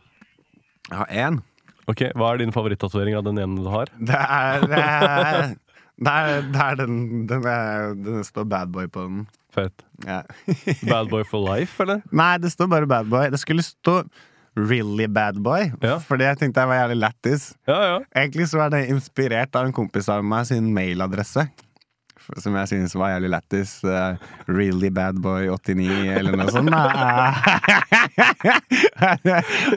Jeg har én. Ok, Hva er din favorittatovering av den ene du har? Det er, det er Det er, det er den, den, er, den står bad boy på den. Fett. Ja. Bad boy for life, eller? Nei, det står bare bad boy. Det skulle stå really bad boy, Ja. fordi jeg tenkte jeg var jævlig lættis. Ja, ja. Egentlig så er det inspirert av en kompis av meg sin mailadresse. Som jeg synes var jævlig lættis. Uh, really bad boy 89 eller noe sånt.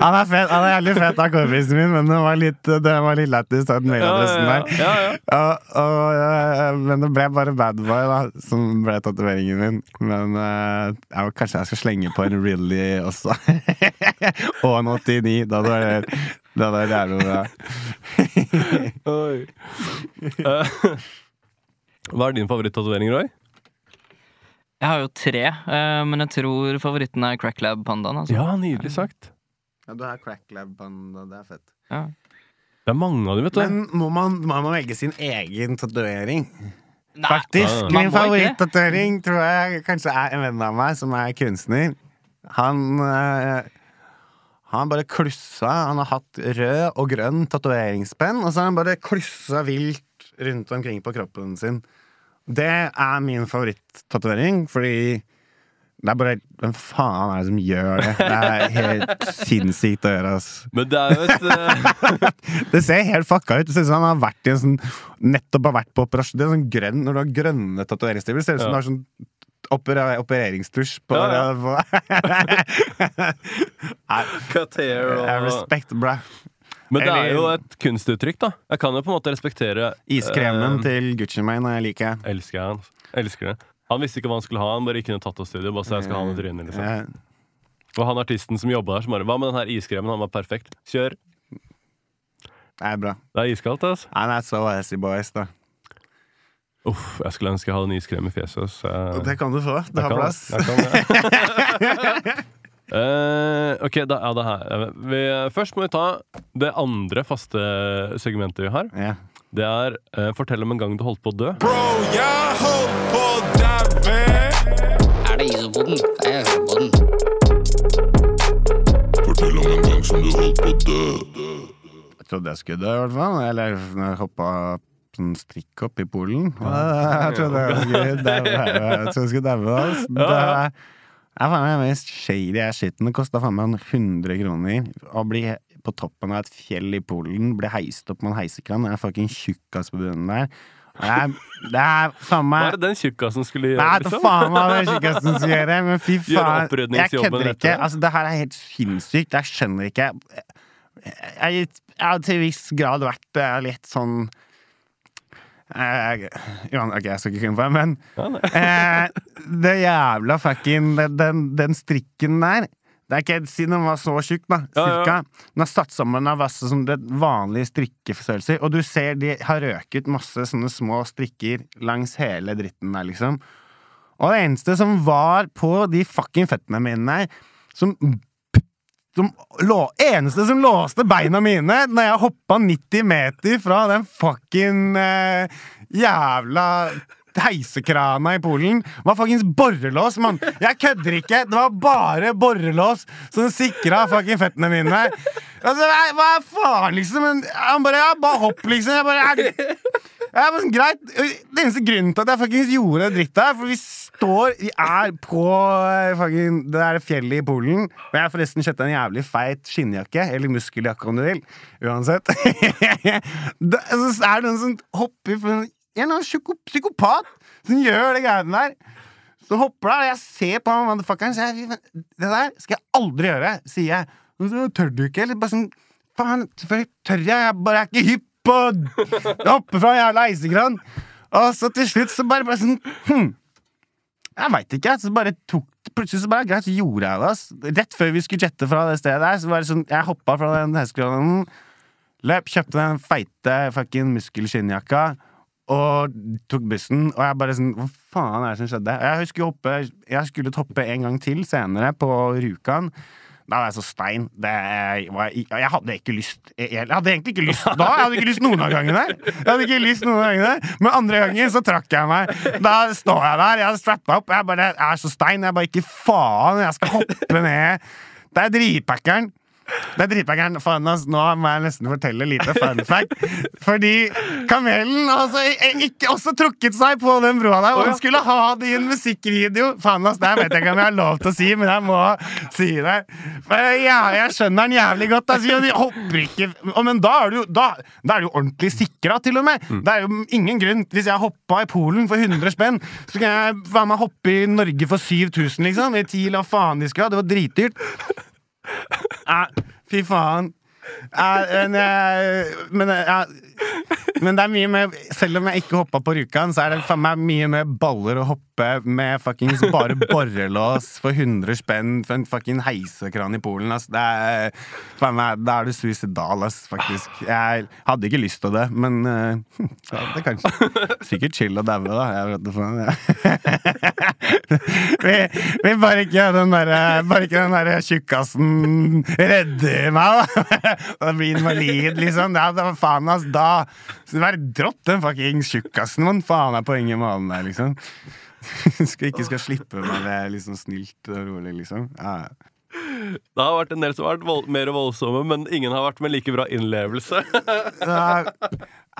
han er fet, han er jævlig fet av kompisen min, men det var litt, det var litt lættis, den mailadressen ja, der. ja, ja. Og, og, eh, men det ble bare bad boy, da, som ble tatoveringen min. Men uh, jeg, kanskje jeg skal slenge på en really også. og en 89. Da var det da det vært jævlig bra. Oi. Eh, Hva er din favorittatovering, Roy? Jeg har jo tre, eh, men jeg tror favoritten er Cracklab Pandaen. Altså. Ja, nydelig sagt. Ja, du har cracklab panda, det er fett. Ja. Det er mange av dem, vet du. Men må man, må man velge sin egen tatovering? Nei, Faktisk. Ja, ja. Min favorittatovering tror jeg kanskje er en venn av meg som er kunstner. Han øh, Han bare klussa. Han har hatt rød og grønn tatoveringspenn, og så har han bare klussa vilt rundt omkring på kroppen sin. Det er min favorittatovering, fordi det er bare Hvem faen er det som gjør det? Det er helt sinnssykt å gjøre, ass. Men det er jo et uh... Det ser helt fucka ut. Det ser ut som han har vært i en sånn Nettopp har vært på operasjon. Det er sånn grønn Når du har grønne tatoveringsstiver, ser det ut som Ja. du har sånn opera, opereringstusj på, Ja, ja. Nei, Respekt, bra. Men det er jo et kunstuttrykk, da. Jeg kan jo på en måte respektere Iskremen eh, til Gucci Mane liker jeg. Elsker han. Elsker det. Han visste ikke hva han skulle ha, han bare gikk inn i tattoo-studio. Bare så jeg skal ha han i trynet, liksom. Ja, Og han artisten som jobba der, som bare Hva med den her iskremen? Han var perfekt. Kjør. Det er bra. Det er iskaldt, altså. Han er så assy boys, da. Uff, jeg skulle ønske jeg hadde en iskrem i fjeset. Så Det kan du få. Det har jeg kan- plass. jeg kan det. Eh, ok, da, er det her vi, Først må vi ta det andre faste segmentet vi har. Ja. Det er uh, Fortell om en gang du holdt på å dø. Bro, jeg holdt på å daue. Er det isopoden? Det er høypoden. Fortell om en gang som du holdt på å dø. Jeg trodde jeg skulle dø, i hvert fall. Eller hoppa sånn strikkhopp i Polen. Jeg trodde jeg trodde jeg skulle daue. Det er faen meg den mest shady shiten. Det kosta faen meg 100 kroner å bli på toppen av et fjell i Polen, bli heist opp med en heisekran. Det er fucking tjukkas på bunnen der. Det er, det er faen Hva meg er det den tjukkasen skulle gjøre? Nei, liksom? faen meg det tjukkasen skulle gjøre, men fy faen. Jeg kødder ikke. Altså, det her er helt sinnssykt. Jeg skjønner ikke. Jeg, har til en viss grad vært litt sånn eh, jo, Ok, jeg skal ikke komme på det, men Ja, eh, Det jævla fucking den, den, strikken der det er ikke Siden den var så tjukk, da, Ja, ja. Den er satt sammen av masse sånn det vanlige strikkestørrelser. Og du ser de har røket masse sånne små strikker langs hele dritten der, liksom. Og det eneste som var på de fucking føttene mine der, som som lå, eneste som låste beina mine når jeg hoppa 90 meter fra den fucking eh, jævla heisekrana i Polen, var fuckings borrelås, mann! Jeg kødder ikke! Det var bare borrelås som sikra fucking føttene mine. Altså, hva, er faen, liksom? Han bare Ja, bare hopp, liksom. Jeg bare jeg, jeg bare Greit. Det eneste grunnen til at jeg fuckings gjorde det drittet for vi står Vi er på eh, fucking det der fjellet i Polen. Og jeg har forresten kjøpt en jævlig feit skinnjakke. Eller muskeljakke, om du vil. Uansett. det, så er det noen som hopper for en eller annen psyko psykopat som gjør det greiene der. Så hopper der, og jeg ser på han motherfuckeren så jeg, Det der skal jeg aldri gjøre, sier jeg. Så tør du ikke? Bare sånn Faen, selvfølgelig tør jeg. Jeg bare er ikke hypp på å hoppe fra en jævla eisekran. Og så til slutt så bare, bare sånn hm. Jeg veit ikke. Så bare tok Plutselig så bare greit, så gjorde jeg det. ass. Rett før vi skulle jette fra det stedet der, så var det sånn Jeg hoppa fra den heisekranen, løp, kjøpte den feite fucking muskelskinnjakka og tok bussen. Og jeg bare sånn Hva faen er det som skjedde? Jeg skulle hoppe Jeg skulle hoppe en gang til senere, på Rjukan. Da var jeg så stein. Det var, jeg hadde ikke lyst jeg, jeg hadde egentlig ikke lyst da. Jeg hadde ikke lyst noen av gangene. Jeg hadde ikke lyst noen av gangene Men andre gangen så trakk jeg meg. Da står jeg der, jeg hadde strappa opp. Jeg bare jeg er så stein. Jeg bare ikke faen, jeg skal hoppe ned. Det er dritpackeren. Det er dritbangeren. Nå må jeg nesten fortelle lite fun fact. Fordi kamelen altså ikke også trukket seg på den broa der, og han skulle ha det i en musikkvideo. Faen, ass, det vet jeg ikke om jeg har lov til å si, men jeg må si det. For ja, jeg skjønner den jævlig godt. Altså, de hopper ikke Men da er du da, da er du ordentlig sikra, til og med. Det er jo ingen grunn Hvis jeg hoppa i Polen for 100 spenn, så kan jeg faen meg hoppe i Norge for 7000, liksom. I TIL, hva faen de skal. Det var dritdyrt. Eh, fy faen. Eh, men, men, men det er mye med Selv om jeg ikke hoppa på Rjukan, så er det faen meg mye med baller å hoppe med fuckings bare borrelås for 100 spenn for en fucking heisekran i Polen. Ass. Det er, meg, da er du suicidal, ass, faktisk. Jeg hadde ikke lyst til det, men uh, ja, det kanskje sikkert chill å daue, da. Jeg vet ikke. Ja. vi, vi bare ikke den derre Bare ikke den derre tjukkasen redder meg, da. Da blir invalid, liksom. Ja, da, faen, ass, da dropp den fucking tjukkasen. Hva faen er poenget med den der, liksom? skal ikke skal slippe meg det liksom snilt og rolig, liksom. Ja. Det har vært en del som har vært vold mer voldsomme, men ingen har vært med like bra innlevelse.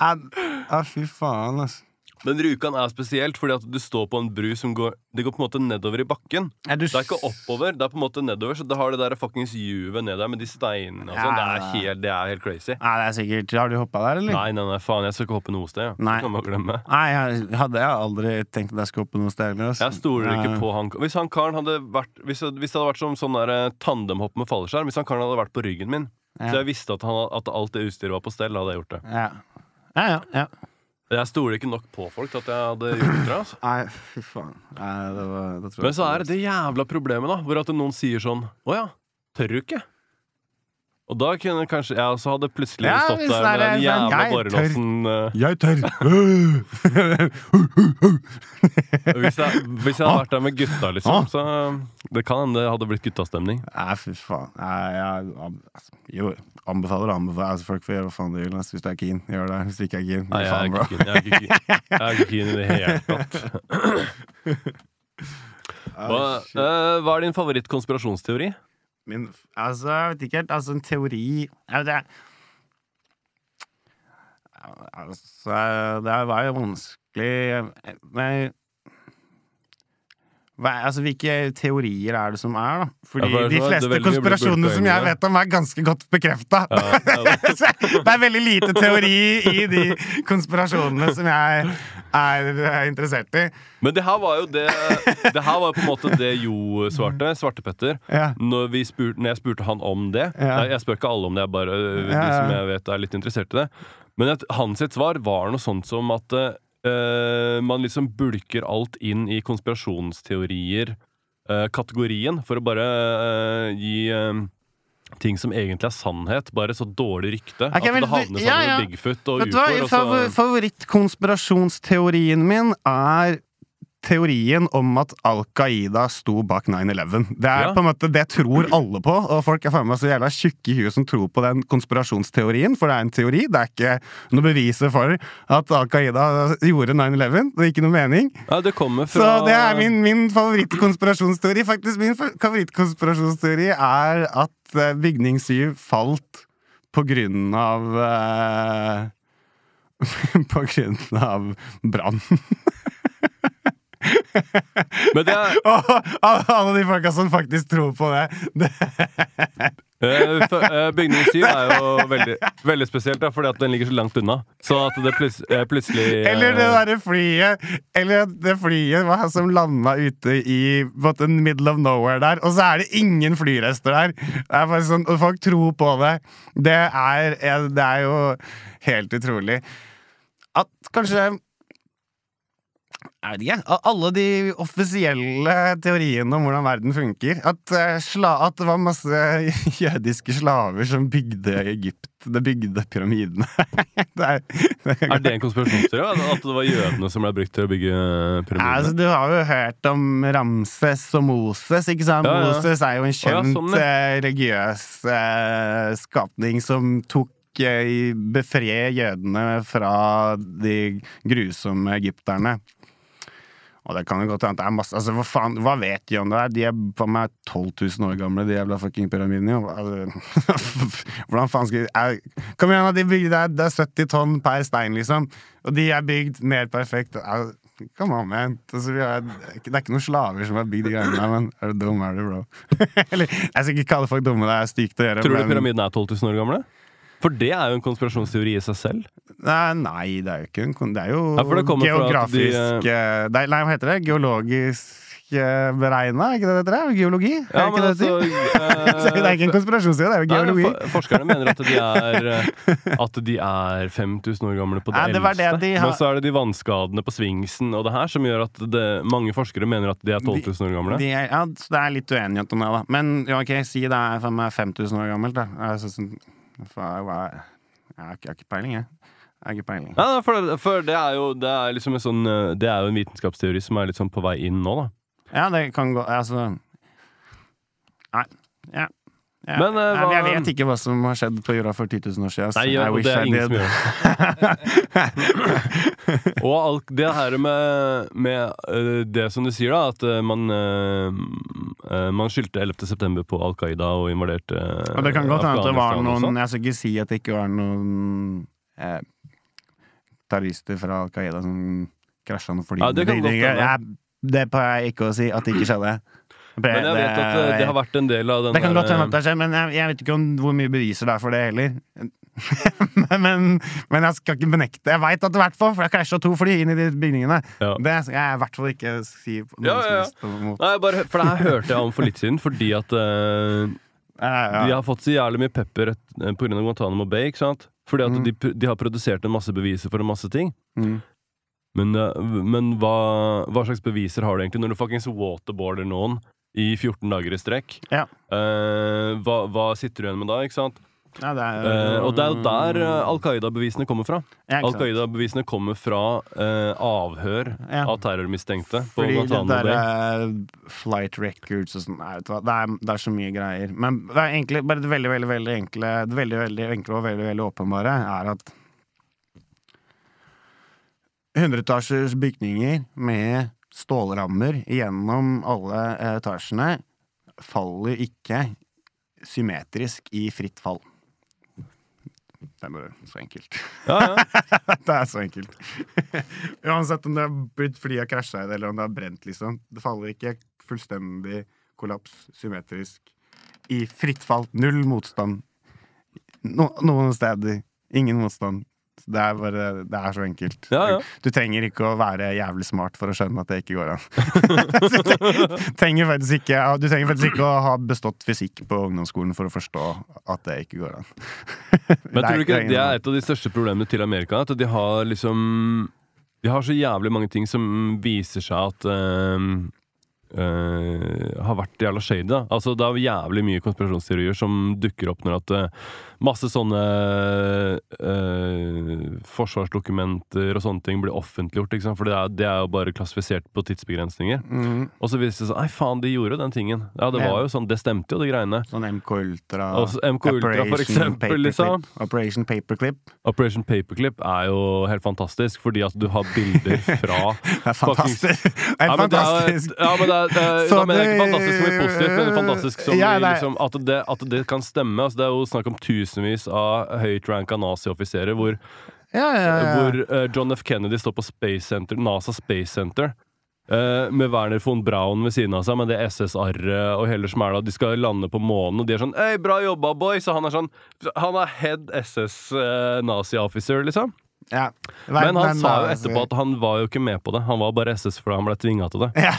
Ja, fy faen, altså. Men Rjukan er spesielt fordi at du står på en bru som går Det går på en måte nedover i bakken. Er du Det er ikke oppover, det er på en måte nedover, så det har det der fuckings juvet ned der med de steinene og sånn. Det, er Ja. helt- det er helt crazy. Nei, det er sikkert Har du hoppa der, eller? Nei, nei, nei, faen, jeg skal ikke hoppe noe sted. Ja. Nei. Kan man glemme. Nei, jeg hadde jeg aldri tenkt at jeg skulle hoppe noe sted heller. altså. Jeg stoler ikke på han Hvis han karen hadde vært Hvis hvis det hadde vært som sånn der eh, tandemhopp med fallskjerm Hvis han karen hadde vært på ryggen min, Ja. så jeg visste at, han, at alt det utstyret var på stell, hadde jeg gjort det. Ja. Ja, ja, ja. Jeg stoler ikke nok på folk til at jeg hadde gjort det. Altså. Nei, fy faen. Nei, det var, det tror Men så er det det jævla problemet, da, hvor at noen sier sånn Å ja, tør du ikke? Og da kunne kanskje jeg også hadde plutselig Ja, stått der med den jævla borrelåsen eh, Jeg tør! hvis, jeg, hvis jeg hadde vært der med gutta, liksom, så det kan hende det hadde blitt guttastemning. Nei, fy faen. Jeg, jeg, jo, anbefaler det. anbefaler. Altså, folk får gjøre hva faen de vil. Hvis du er keen, gjør det. Hvis du ikke er keen, Nei, faen, bro. Jeg er ikke keen, jeg er ikke keen i det hele tatt. Hva, eh, hva er din favorittkonspirasjonsteori? Min, altså, jeg vet ikke helt. Altså, en teori jeg vet, jeg, altså, Det var jo vanskelig Men altså, Hvilke teorier er det som er, da? Fordi Ja, de er er fleste konspirasjonene som jeg vet om, er ganske godt bekrefta. Ja, ja. det er veldig lite teori i de konspirasjonene som jeg er interessert i. Men det her var jo det Det her var på en måte det Jo svarte, Svartepetter. Når, spurte, når jeg spurte han om det. Jeg, spør ikke alle om det, jeg bare øh, de som jeg vet er litt interessert i det. Men at hans svar var noe sånt som at øh, man liksom bulker alt inn i konspirasjonsteorier-kategorien, kategorien, for å bare uh, gi ting som egentlig er sannhet, bare så dårlig rykte. Okay, at det havner sammen ja, ja. med Bigfoot og Vet ufoer. Favor Favorittkonspirasjonsteorien min er teorien om at Al Qaida sto bak 9-11. Det er Ja. på en måte det tror alle på, og folk er faen meg så jævla tjukke i huet som tror på den konspirasjonsteorien, for det er en teori. Det er ikke noe beviser for at Al Qaida gjorde 9-11. Det er ikke noe mening. Ja, det fra Så det er min, min favorittkonspirasjonsteori. Faktisk, min favorittkonspirasjonsteori er at eh, bygning 7 falt på grunn av uh, På grunn av brann. Men det er Og alle de folka som faktisk tror på det. det Eh, eh, Bygning 7 er jo veldig, veldig spesielt, da, fordi at den ligger så langt unna. Så at det eh, plutselig eller det derre flyet Eller det flyet hva, som landa ute i på the middle of nowhere der, og så er det ingen flyrester der. Det er bare sånn, og folk tror på det. Det er, det er jo helt utrolig. At kanskje jeg vet ikke. av Alle de offisielle teoriene om hvordan verden funker. At, eh, sla, at det var masse jødiske slaver som bygde Egypt. Det bygde pyramidene. det er, det Er det en konspirasjonsteori? At det var jødene som ble brukt til å bygge Altså, du har jo hørt om Ramses og Moses, ikke sant? Ja, ja. Moses er jo en ja, kjent sånn, ja. eh, religiøs eh, skapning som tok eh, jødene fra de grusomme egypterne. Og det kan jo godt hende det er masse Altså, hva faen, hva vet de om det her? De er på meg 12 000 år gamle, de jævla fucking pyramidene. Altså, hvordan faen skal de Kom igjen, de bygde, det, er, det er 70 tonn per stein, liksom. Og de er bygd mer perfekt. Altså, Come on, man. Altså, har, det er ikke noen slaver som har bygd de greiene der, men er du dum, er du, bro? Eller, jeg skal ikke kalle folk dumme, det er stygt å gjøre. Tror du men- pyramiden er 12 000 år gamle? For det er jo en konspirasjonsteori i seg selv. Nei, nei, det er jo ikke en Det er jo Ja, det geografisk de, geografisk eh, det er- Nei, hva heter det? Geologisk eh, beregna, er ikke det det heter? Geologi? Ja, er men ikke det altså, det eh, det er ikke en konspirasjonsteori, det er jo Nei, geologi. for- forskerne mener at de er eh, At de er 5000 år gamle på det, Nei, det eldste. det de har- Men så er det de vannskadene på svingsen og det her som gjør at det, mange forskere mener at de er 12 000 år gamle. De er, ja, så det er litt uenighet om det, da. Men ja, ok, si det er 5000 år gammelt, da. Jeg, synes, sånn, jeg, jeg, jeg har ikke peiling, jeg. Jeg har ikke peiling. Ja, for, for det er jo det er liksom en sånn eh, Det er jo en vitenskapsteori som er litt sånn på vei inn nå, da. Ja, det kan gå Altså Nei. Ja. Ja. Men, uh, Nei, jeg vet ikke hva som har skjedd på jorda for 10 000 år siden. Nei, I wish det er I ingen som gjør. Og alt det her med, med uh, det som du sier, da, at uh, man Man skyldte 11. september på Al Qaida og invaderte Og det kan godt hende at det var noen sånn. Jeg skal ikke si at det ikke var noen eh, terrorister fra Al Qaida som krasja noen fly. Ja, det det, det, Det pleier jeg ikke å si at det ikke skjedde. Men jeg vet at det, det har vært en del av den Det kan godt hende at eh, det har skjedd, men jeg, jeg vet ikke om hvor mye beviser det er for det heller. men, men jeg skal ikke benekte Jeg veit at det i hvert fall, for det krasja to fly inn i de bygningene. Ja. Det skal jeg i hvert fall ikke si noe Ja, ja, ja. Nei, bare, for det her hørte jeg om for litt siden, fordi at uh, de har fått så jævlig mye pepper eh, av Guantánamo Bay, ikke sant? Fordi at Mm. de, de har produsert en masse beviser for en masse ting. Mm. Men, eh, men hva, hva slags beviser har du egentlig når du fuckings waterboarder noen i 14 dager i strekk? Ja. Eh, hva, hva sitter du igjen med da, ikke sant? Ja, det er, Eh, og det er jo der eh, Al Qaida-bevisene kommer fra. Ja, Al Qaida-bevisene kommer fra eh, avhør Ja. av terrormistenkte på Fordi det der Bay. eh, flight records og sånn det, er, det er så mye greier. Men det er egentlig bare det veldig, veldig, veldig enkle Det veldig, veldig enkle og veldig, veldig åpenbare er at hundreetasjers bygninger med stålrammer gjennom alle etasjene faller ikke symmetrisk i fritt fall. Det er bare så enkelt. Ja, ja. det er så enkelt. Uansett om det har blitt fordi jeg krasja i det, eller om det har brent, liksom. Det faller ikke fullstendig kollaps, symmetrisk, i fritt fall. Null motstand. No, noen steder. Ingen motstand. Det er bare Det er så enkelt. Ja, ja. Du trenger ikke å være jævlig smart for å skjønne at det ikke går an. du, trenger faktisk ikke, du trenger faktisk ikke å ha bestått fysikk på ungdomsskolen for å forstå at det ikke går an. Men tror du ikke det er et av de største problemene til Amerika? At de har liksom De har så jævlig mange ting som viser seg at ehm, eh, har vært jævla shady. da Altså Det er jævlig mye konspirasjonsteorier som dukker opp når at uh, masse sånne uh, forsvarsdokumenter og sånne ting blir offentliggjort. For det er, det er jo bare klassifisert på tidsbegrensninger. Mm. Og så viser det seg Nei, faen, de gjorde den tingen. Ja, det var jo sånn, det stemte jo, de greiene. Sånn MK Ultra. Altså, MK Ultra, for eksempel, Paperclip. liksom. Operation Paperclip. Operation Paperclip er jo helt fantastisk, fordi at du har bilder fra Det er fantastisk! Det er Ja, men det er, ja, men det er, Så da mener jeg ikke fantastisk som i positivt, men fantastisk som Ja, liksom, at, det, at det kan stemme. Altså, det er jo snakk om tusenvis av høytranka ranka nazioffiserer hvor, Ja, ja, hvor uh, John F. Kennedy står på Space Center, NASA Space Center. Uh, med Werner von Braun ved siden av seg, med det SS-arret og hele smæla. De skal lande på månen, og de er sånn 'Hei, bra jobba, boys!' Og han er sånn Han er head SS eh, nazi-officer, liksom. Ja. Men han sa jo etterpå at han var jo ikke med på det. Han var bare SS fordi han ble tvinga til det. ja.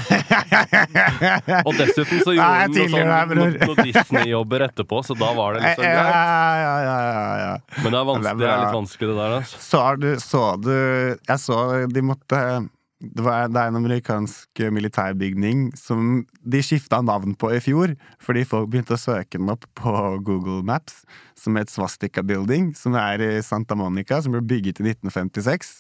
Og dessuten så gjorde han noe sånn, noen, bror. noe, noe Disney-jobber etterpå, så da var det liksom ja, greit. ja, ja, ja, ja. Men det er, Det er litt vanskelig, det der. Altså. Så du, så du Jeg så de måtte det, var, det er en amerikansk militærbygning som de skifta navn på i fjor, fordi folk begynte å søke den opp på Google Maps, som het Swastika Building, som er i Santa Monica, som ble bygget i 1956.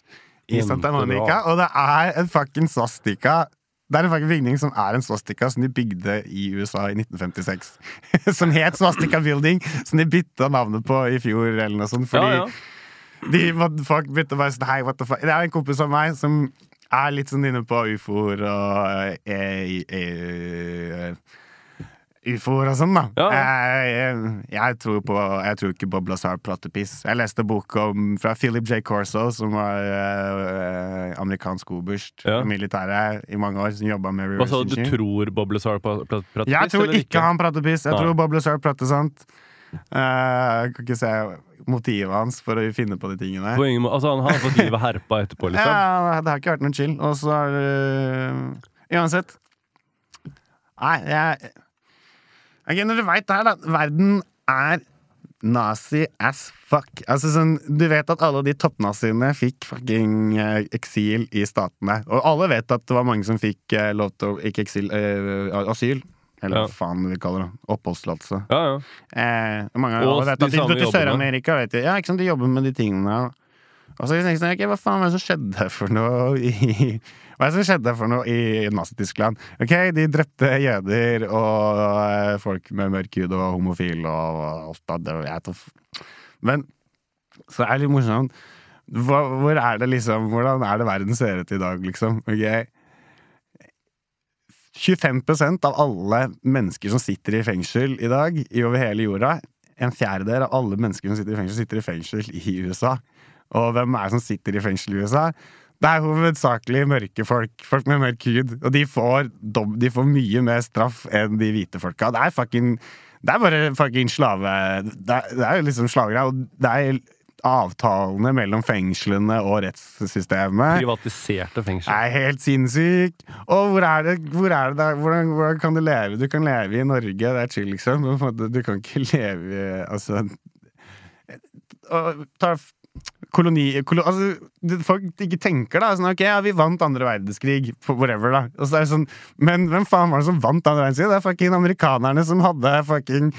I Santa Monica, Og det er en fucking swastika det er en fucking bygning som er en swastika som de bygde i USA i 1956. som het Swastika Building, som de bytta navnet på i fjor, eller noe sånt. Fordi Ja, ja. de folk begynte bare sånn Hei, what the fuck Det er en kompis av meg som er litt sånn inne på ufoer og eh, eh, ufoer og sånn, da. Ja. Jeg, jeg, tror på, jeg tror ikke Bob Lazar prater. Jeg leste bok om, fra Philip J. Corso, som var eh, amerikansk oberst Ja. i militæret i mange år, som jobba med Hva sa du? Du tror Bob Lazar prater piss? Jeg tror ikke, ikke han prater piss. Jeg Nei. tror Bob Lazar prater sant. Eh, jeg kan ikke se motivet hans for å finne på de tingene. Må- altså, han har fått livet herpa etterpå, liksom. Ja, det har ikke vært noe chill. Og så er det Uansett. Nei, jeg Ok, Når du veit det her, da. Verden er nazi as fuck. Altså sånn, Du vet at alle de toppnaziene fikk fucking eh, eksil i statene. Og alle vet at det var mange som fikk eh, lov til å Ikke eksil, eh, asyl. Eller Ja. hva faen vi kaller det. Oppholdstillatelse. Ja, ja. Eh, mange Og vet at de dro til. Sør-Amerika, vet du. Ja, ikke sant, de jobber med de tingene. Og så tenker jeg sånn, ok, hva faen var det som skjedde for noe i Hva er det som skjedde for noe i Nazi-Tyskland? Ok, de drepte jøder og eh, folk med mørk hud og homofile og alt det der, da Men så er det litt morsomt. Hva, hvor er det liksom Hvordan er det verden ser ut i dag, liksom? Ok 25% av alle mennesker som sitter i fengsel i dag, i over hele jorda, en fjerdedel av alle mennesker som sitter i fengsel, sitter i fengsel i USA. Og hvem er det som sitter i fengsel i USA? Det er hovedsakelig mørke folk. Folk med mørk hud. Og de får, de får mye mer straff enn de hvite folka. Det er fucking Det er bare fucking slave... Det er, jo liksom slavegreier. Og det er avtalene mellom fengslene og rettssystemet Privatiserte fengsler. er helt sinnssykt! Og hvor er det, hvor er det? Hvordan, hvordan kan du leve? Du kan leve i Norge, det er chill, liksom. Du kan ikke leve i Altså og ta koloni... Kolo, altså, folk ikke tenker, da. Sånn, ok, ja, vi vant andre verdenskrig, whatever, da. Og så er det sånn, men hvem faen var det som vant andre verdenskrig? Det er fucking amerikanerne som hadde fucking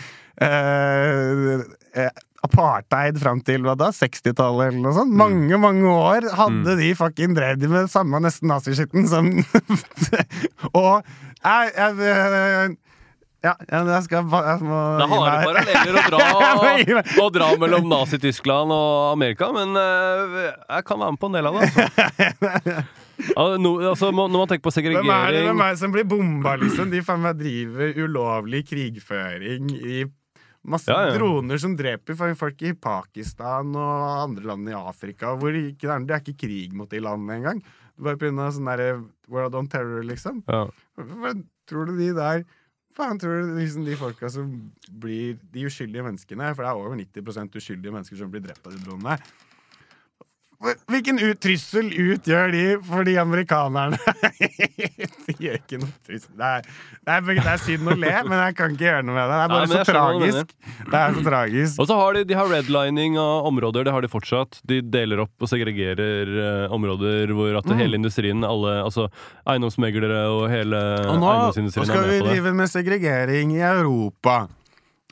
eh, eh, apartheid fram til hva da? 60-tallet eller noe sånt. Mange, mange år hadde de fucking drevet med samme nesten naziskitten som Og jeg, jeg, ja, jeg skal jeg må Det er harde paralleller å Jeg dra, og å dra mellom Nazi-Tyskland og Amerika, men eh, jeg kan være med på en del av det. Altså. Altså, når man tenker på Hvem er det, segregering hvem er det som blir bomba, liksom? De faen meg driver ulovlig krigføring i masse Ja, ja. droner som dreper folk i Pakistan og andre land i Afrika. Hvor det, ikke, det er ikke krig mot de landene engang. Bare pga. sånn derre World on Terror, liksom. ja. Hva tror du de der Faen, tror du liksom de folka som blir de uskyldige menneskene For det er over 90% uskyldige mennesker som blir drept av de dronene. Hvilken ut, trussel utgjør de for de amerikanerne? de gjør ikke noe trussel. Det er, det, er, det er synd å le, men jeg kan ikke gjøre noe med det. Det er bare Nei, så tragisk. Det er så tragisk. Og så har de, de har redlining av områder, det har de fortsatt. De deler opp og segregerer eh, områder hvor at hele industrien, alle, altså eiendomsmeglere og hele Og nå eiendomsindustrien skal er vi drive med segregering i Europa.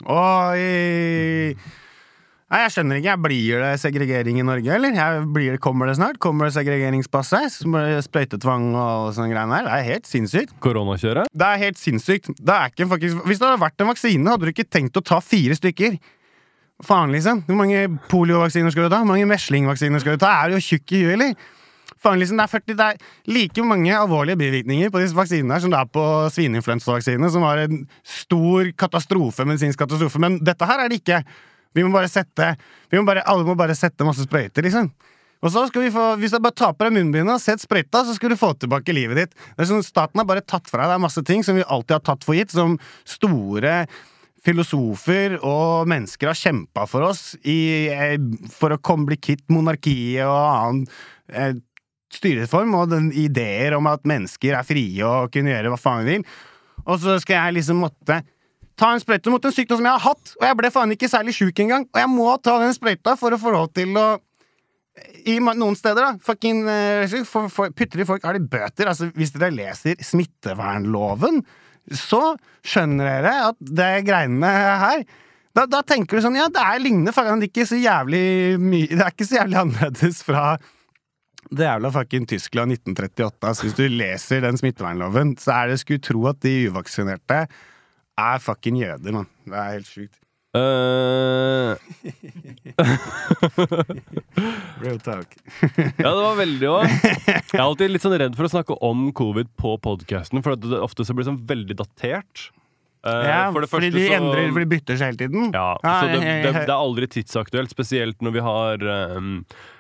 Og i Nei, jeg skjønner ikke. Blir det segregering i Norge, eller? Jeg blir, kommer det snart? Kommer det segregeringspasse? Sprøytetvang og sånne greier der? Det er helt sinnssykt. Koronakjøret? Det er helt sinnssykt. Det er ikke faktisk, hvis det hadde vært en vaksine, hadde du ikke tenkt å ta fire stykker. Faen, liksom. Hvor mange poliovaksiner skal du ta? Hvor mange meslingvaksiner skal du ta? Er du tjukk i huet, eller? Faen, liksom, det, er 40, det er like mange alvorlige bivirkninger på disse vaksinene her som det er på svineinfluensavaksinene, som var en stor katastrofe, medisinsk katastrofe. Men dette her er det ikke. Vi må bare sette må bare, Alle må bare sette masse sprøyter, liksom. Og så skal vi få, Hvis du bare tar på deg munnbindet og sett sprøyta, så skal du få tilbake livet ditt. Det er sånn, Staten har bare tatt fra deg masse ting som vi alltid har tatt for gitt, som store filosofer og mennesker har kjempa for oss i, eh, for å komme, bli kvitt monarkiet og annen eh, styreform, og den ideer om at mennesker er frie og kunne gjøre hva faen de vil. Og så skal jeg liksom måtte ta en sprøyte mot en sykdom som jeg har hatt, og jeg ble faen ikke særlig sjuk engang, og jeg må ta den sprøyta for å få lov til å i noen steder, da, fucking eh, for, for, putter i folk har de bøter. Altså, hvis dere leser smittevernloven, så skjønner dere at det greiene her da, da tenker du sånn, ja, det er lignende, faen, det er ikke så jævlig mye Det er ikke så jævlig annerledes fra det jævla fucking Tyskland 1938. Altså, hvis du leser den smittevernloven, så er det skulle tro at de uvaksinerte er fucking jøder, mann. Det er helt sjukt. Uh... Real talk. ja, det var veldig òg. Jeg er alltid litt sånn redd for å snakke om covid på podkasten, for det ofte så blir det sånn veldig datert. Uh, Ja, for det fordi første de så- endrer, for de bytter seg hele tiden. Ja, ah, så det, det, det er aldri tidsaktuelt, spesielt når vi har um,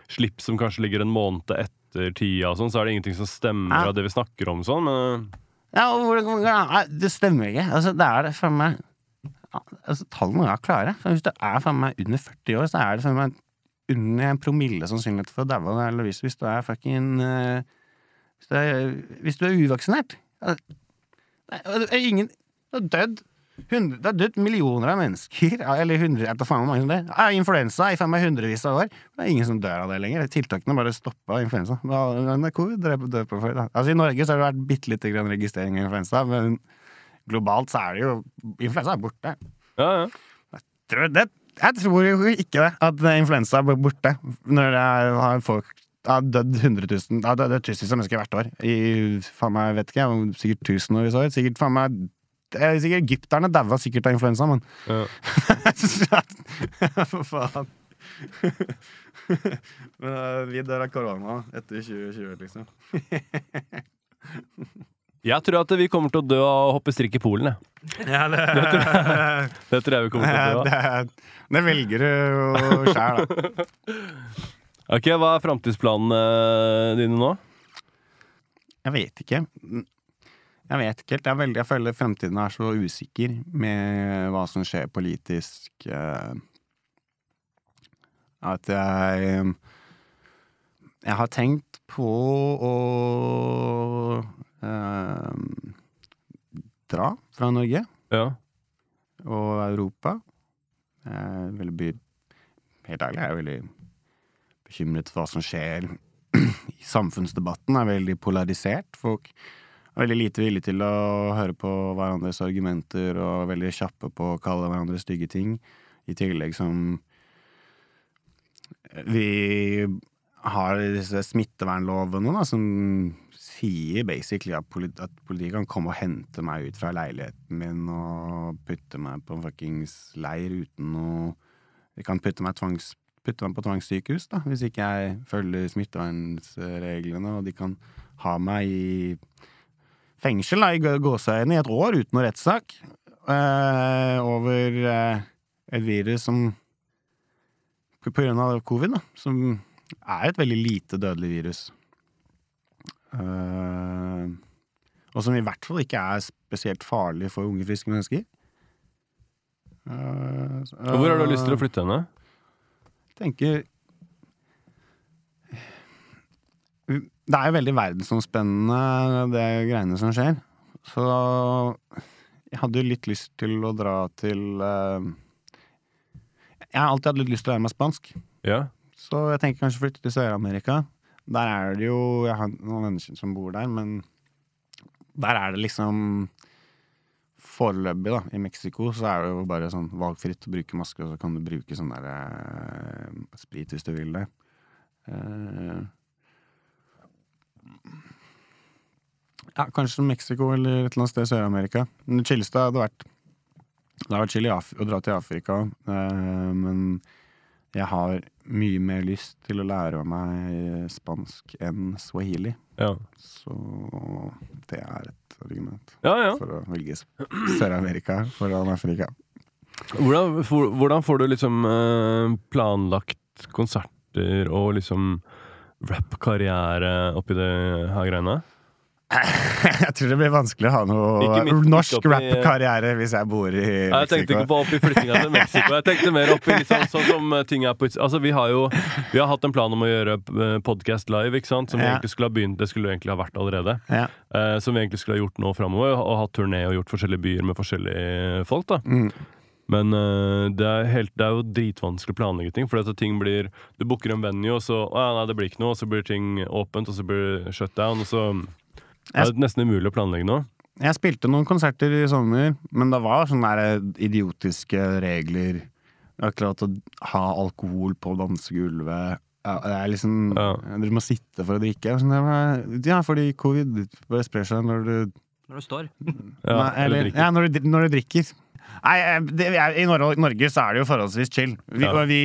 slipp som kanskje ligger en måned etter tida, og sånn, så er det ingenting som stemmer ah. av det vi snakker om. Sånn, men Ja, hvordan- ja, det stemmer ikke. Altså, det er det for meg altså, Tallene er klare. Hvis du er for meg under 40 år, så er det for meg under en promille sannsynlighet for å daue. Eller hvis, hvis du er fucking uh, hvis, du er, hvis du er uvaksinert. Altså, er ingen Du har dødd hundre, Det er dødd millioner av mennesker. Eller hundre, jeg tar faen hvor mange som det er. Ja, Influensa i faen meg hundrevis av år. Det er ingen som dør av det lenger. Tiltakene bare stoppa influensa. Det covid dør på- dør for. Altså, I Norge så har det vært bitte lite grann registrering av influensa, men globalt så er det jo Influensa er borte. ja, ja. Tror det? Jeg tror jo ikke det, at influensa er borte når det er, har folk har dødd 100 000 ja, Det er tusenvis av mennesker hvert år. I faen meg, vet ikke jeg, sikkert tusenvis av år. Sikkert faen meg det Sikkert Egypterne daua sikkert av influensa, men ja. For faen. Men uh, vi dør av korona etter 2020, liksom. Jeg tror at vi kommer til å dø av å hoppe strikk i Polen. Jeg. Ja, det, Det tror jeg vi kommer til å dø av. det, det velger du sjæl, da. Ok, Hva er framtidsplanene dine nå? Jeg vet ikke. Jeg vet ikke helt. Jeg, veldig, jeg føler fremtiden er så usikker med hva som skjer politisk. eh, At jeg Jeg har tenkt på å eh, dra fra Norge Ja. og Europa. Jeg er veldig. Helt ærlig, jeg er veldig bekymret for hva som skjer samfunnsdebatten. er veldig polarisert. Folk veldig lite villige til å høre på hverandres argumenter og veldig kjappe på å kalle hverandre stygge ting. I tillegg som vi har disse smittevernlovene da, som sier basically at, politi at politiet kan komme og hente meg ut fra leiligheten min og putte meg på en fuckings leir uten noe De kan putte meg, tvangs, putte meg på tvangssykehus da, hvis ikke jeg følger smittevernreglene, og de kan ha meg i fengsel da, i gå- gåseøyne i et år uten noen rettssak eh, over eh, et virus som på på grunn av covid, da, som er et veldig lite dødelig virus. Eh, og som i hvert fall ikke er spesielt farlig for unge, friske mennesker. Eh, Hvor har du lyst til å flytte henne? tenker Det er jo veldig verdensomspennende, det greiene som skjer. Så jeg hadde jo litt lyst til å dra til uh, Jeg har alltid hatt litt lyst til å lære meg spansk. Ja. Så jeg tenker kanskje flytte til Sør-Amerika. Der er det jo Jeg har noen venner som bor der, men der er det liksom Foreløpig, da, i Mexico, så er det jo bare sånn valgfritt å bruke maske, og så kan du bruke sånn der uh, sprit hvis du vil det. Eh, ja, kanskje Mexico eller et eller annet sted i Sør-Amerika. Det chilleste hadde vært Det har vært chill å dra til Afrika, eh, men jeg har mye mer lyst til å lære meg spansk enn swahili. Ja. Så det er et argument ja, ja. for å velge Sør-Amerika foran Afrika. Hvordan, for, hvordan får du liksom eh, planlagt konserter og liksom rap-karriere oppi det her greiene? Jeg tror det blir vanskelig å ha noe midt- norsk rap-karriere hvis jeg bor i Nei, Jeg tenkte ikke på opp i flyttinga til Mexico. Jeg tenkte mer opp i liksom, sånn som eh, ting er på Altså, vi har jo vi har hatt en plan om å gjøre podkast live, ikke sant? Som vi Ja. egentlig skulle ha begynt Det skulle egentlig ha vært allerede. Ja. Eh, som vi egentlig skulle ha gjort nå framover. Og hatt turné og gjort forskjellige byer med forskjellige folk. da Mm. Men eh, det, er helt, det er jo dritvanskelig å planlegge ting. For at ting blir Du booker en venue, og så Å ja, nei, det blir ikke noe. Og så blir ting åpent, og så blir det shutdown. Og så det er nesten umulig å planlegge nå. Jeg spilte noen konserter i sommer, men det var sånne idiotiske regler. Akkurat å ha alkohol på dansegulvet. Det er liksom Ja. Dere må sitte for å drikke. Sånn, Ja, fordi covid bare sprer seg når du Når du står. Ja, Nei, eller, drikke. ja, når, du, når du drikker. Nei, eh, det, I Nor Norge så er det jo forholdsvis chill. Vi, Ja. vi,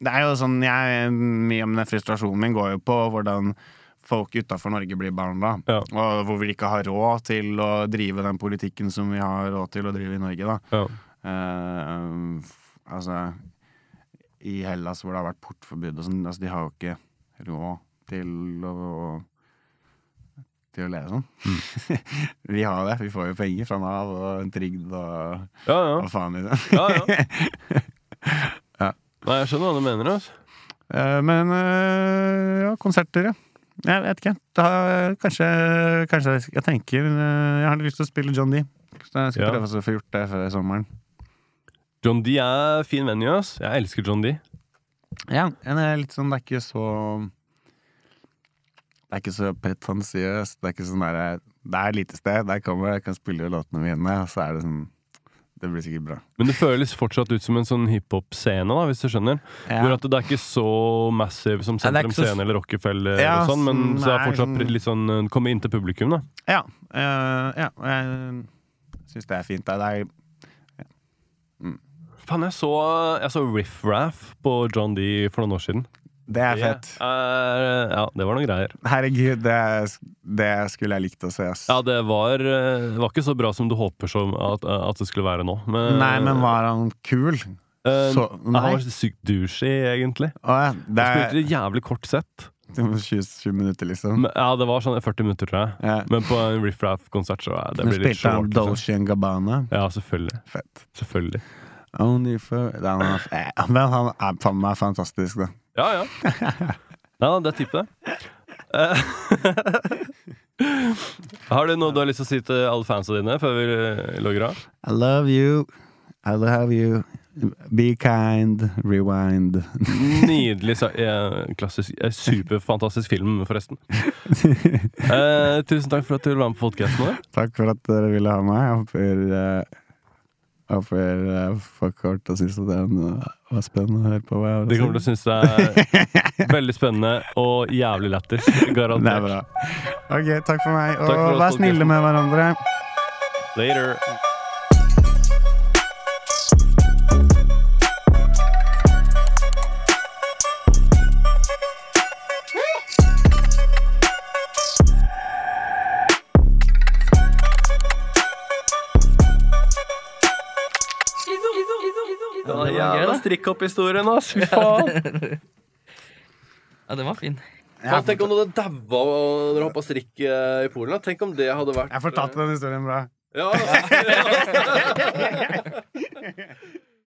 det er jo sånn jeg, Mye av den frustrasjonen min går jo på hvordan folk utafor Norge blir behandla. Ja. Og hvor vi ikke har råd til å drive den politikken som vi har råd til å drive i Norge. da Ja. Uh, Altså I Hellas hvor det har vært portforbud og sånn, altså, de har jo ikke råd til å til å leve sånn. vi har det. Vi får jo penger fra Nav og en trygd og Ja, ja. Og faen, liksom. ja, ja. Nei, jeg skjønner hva du mener. Altså. Uh, Men uh, ja, konserter, ja. Jeg vet ikke. Da, kanskje, kanskje jeg tenker uh, Jeg har lyst til å spille John D. Så jeg skal Ja. prøve å få gjort det før sommeren. John D er fin venue. ass. Jeg elsker John D. Ja, en er litt sånn Det er ikke så Det er ikke så pretensiøst. Det er ikke sånn der, Det er et lite sted, der kommer jeg, kan spille låtene mine, og så er det sånn Det blir sikkert bra. Men det føles fortsatt ut som en sånn hiphop-scene, da, hvis du skjønner. Hvor at det er ikke så massive som Ja, Sentrum så- Scene eller Rockefeller, Ja, sånn, men nei, så det er fortsatt sånn- litt sånn uh, komme inn til publikum, da. Ja. Uh, ja jeg syns det er fint. Det er Faen, jeg så, jeg så Riff Raff på John D for noen år siden. Det er fett. er- ja, det var noen greier. Herregud, det, det skulle jeg likt å se, ass. Ja, det var, uh, det var ikke så bra som du håper som at, at det skulle være nå. Men, Nei, men var han kul? Uh, Så, Han var sykt douchey, egentlig. Uh. Det Han spilte jævlig kort sett. 20, 20 minutter, liksom. Men, ja, det var sånn 40 minutter, tror jeg. Ja. Men på en Riff Raff-konsert så det blir litt spilte han. Liksom. Dolce and Gabbana. Ja, selvfølgelig. Fett. Selvfølgelig. Only for er, eh, Men han er faen meg fantastisk, da. Ja, ja. Nei, da, det er type. Eh, har du noe du har lyst til å si til alle fansa dine før vi eh, logger av? I love you. I love you. Be kind. Rewind. Nydelig sa- eh, klassisk, eh, superfantastisk film, forresten. Eh, tusen takk for at du ville være med på podkasten vår. Takk for at dere ville ha meg. Jeg håper uh, håper uh, folk har til å synes at det uh, var spennende å høre på. hva jeg har De kommer til å synes det er veldig spennende og jævlig lættis. Det er Garantert. bra. Ok, takk for meg. Takk for Og vær snille med hverandre. Later. Var det var strikkhopp-historien, ass. Fy faen. Ja, den var fin. Faen, tenk om du hadde daua når du hoppa strikk eh, i Polen. da. Tenk om det hadde vært Jeg fortalte den historien bra. Ja, ja.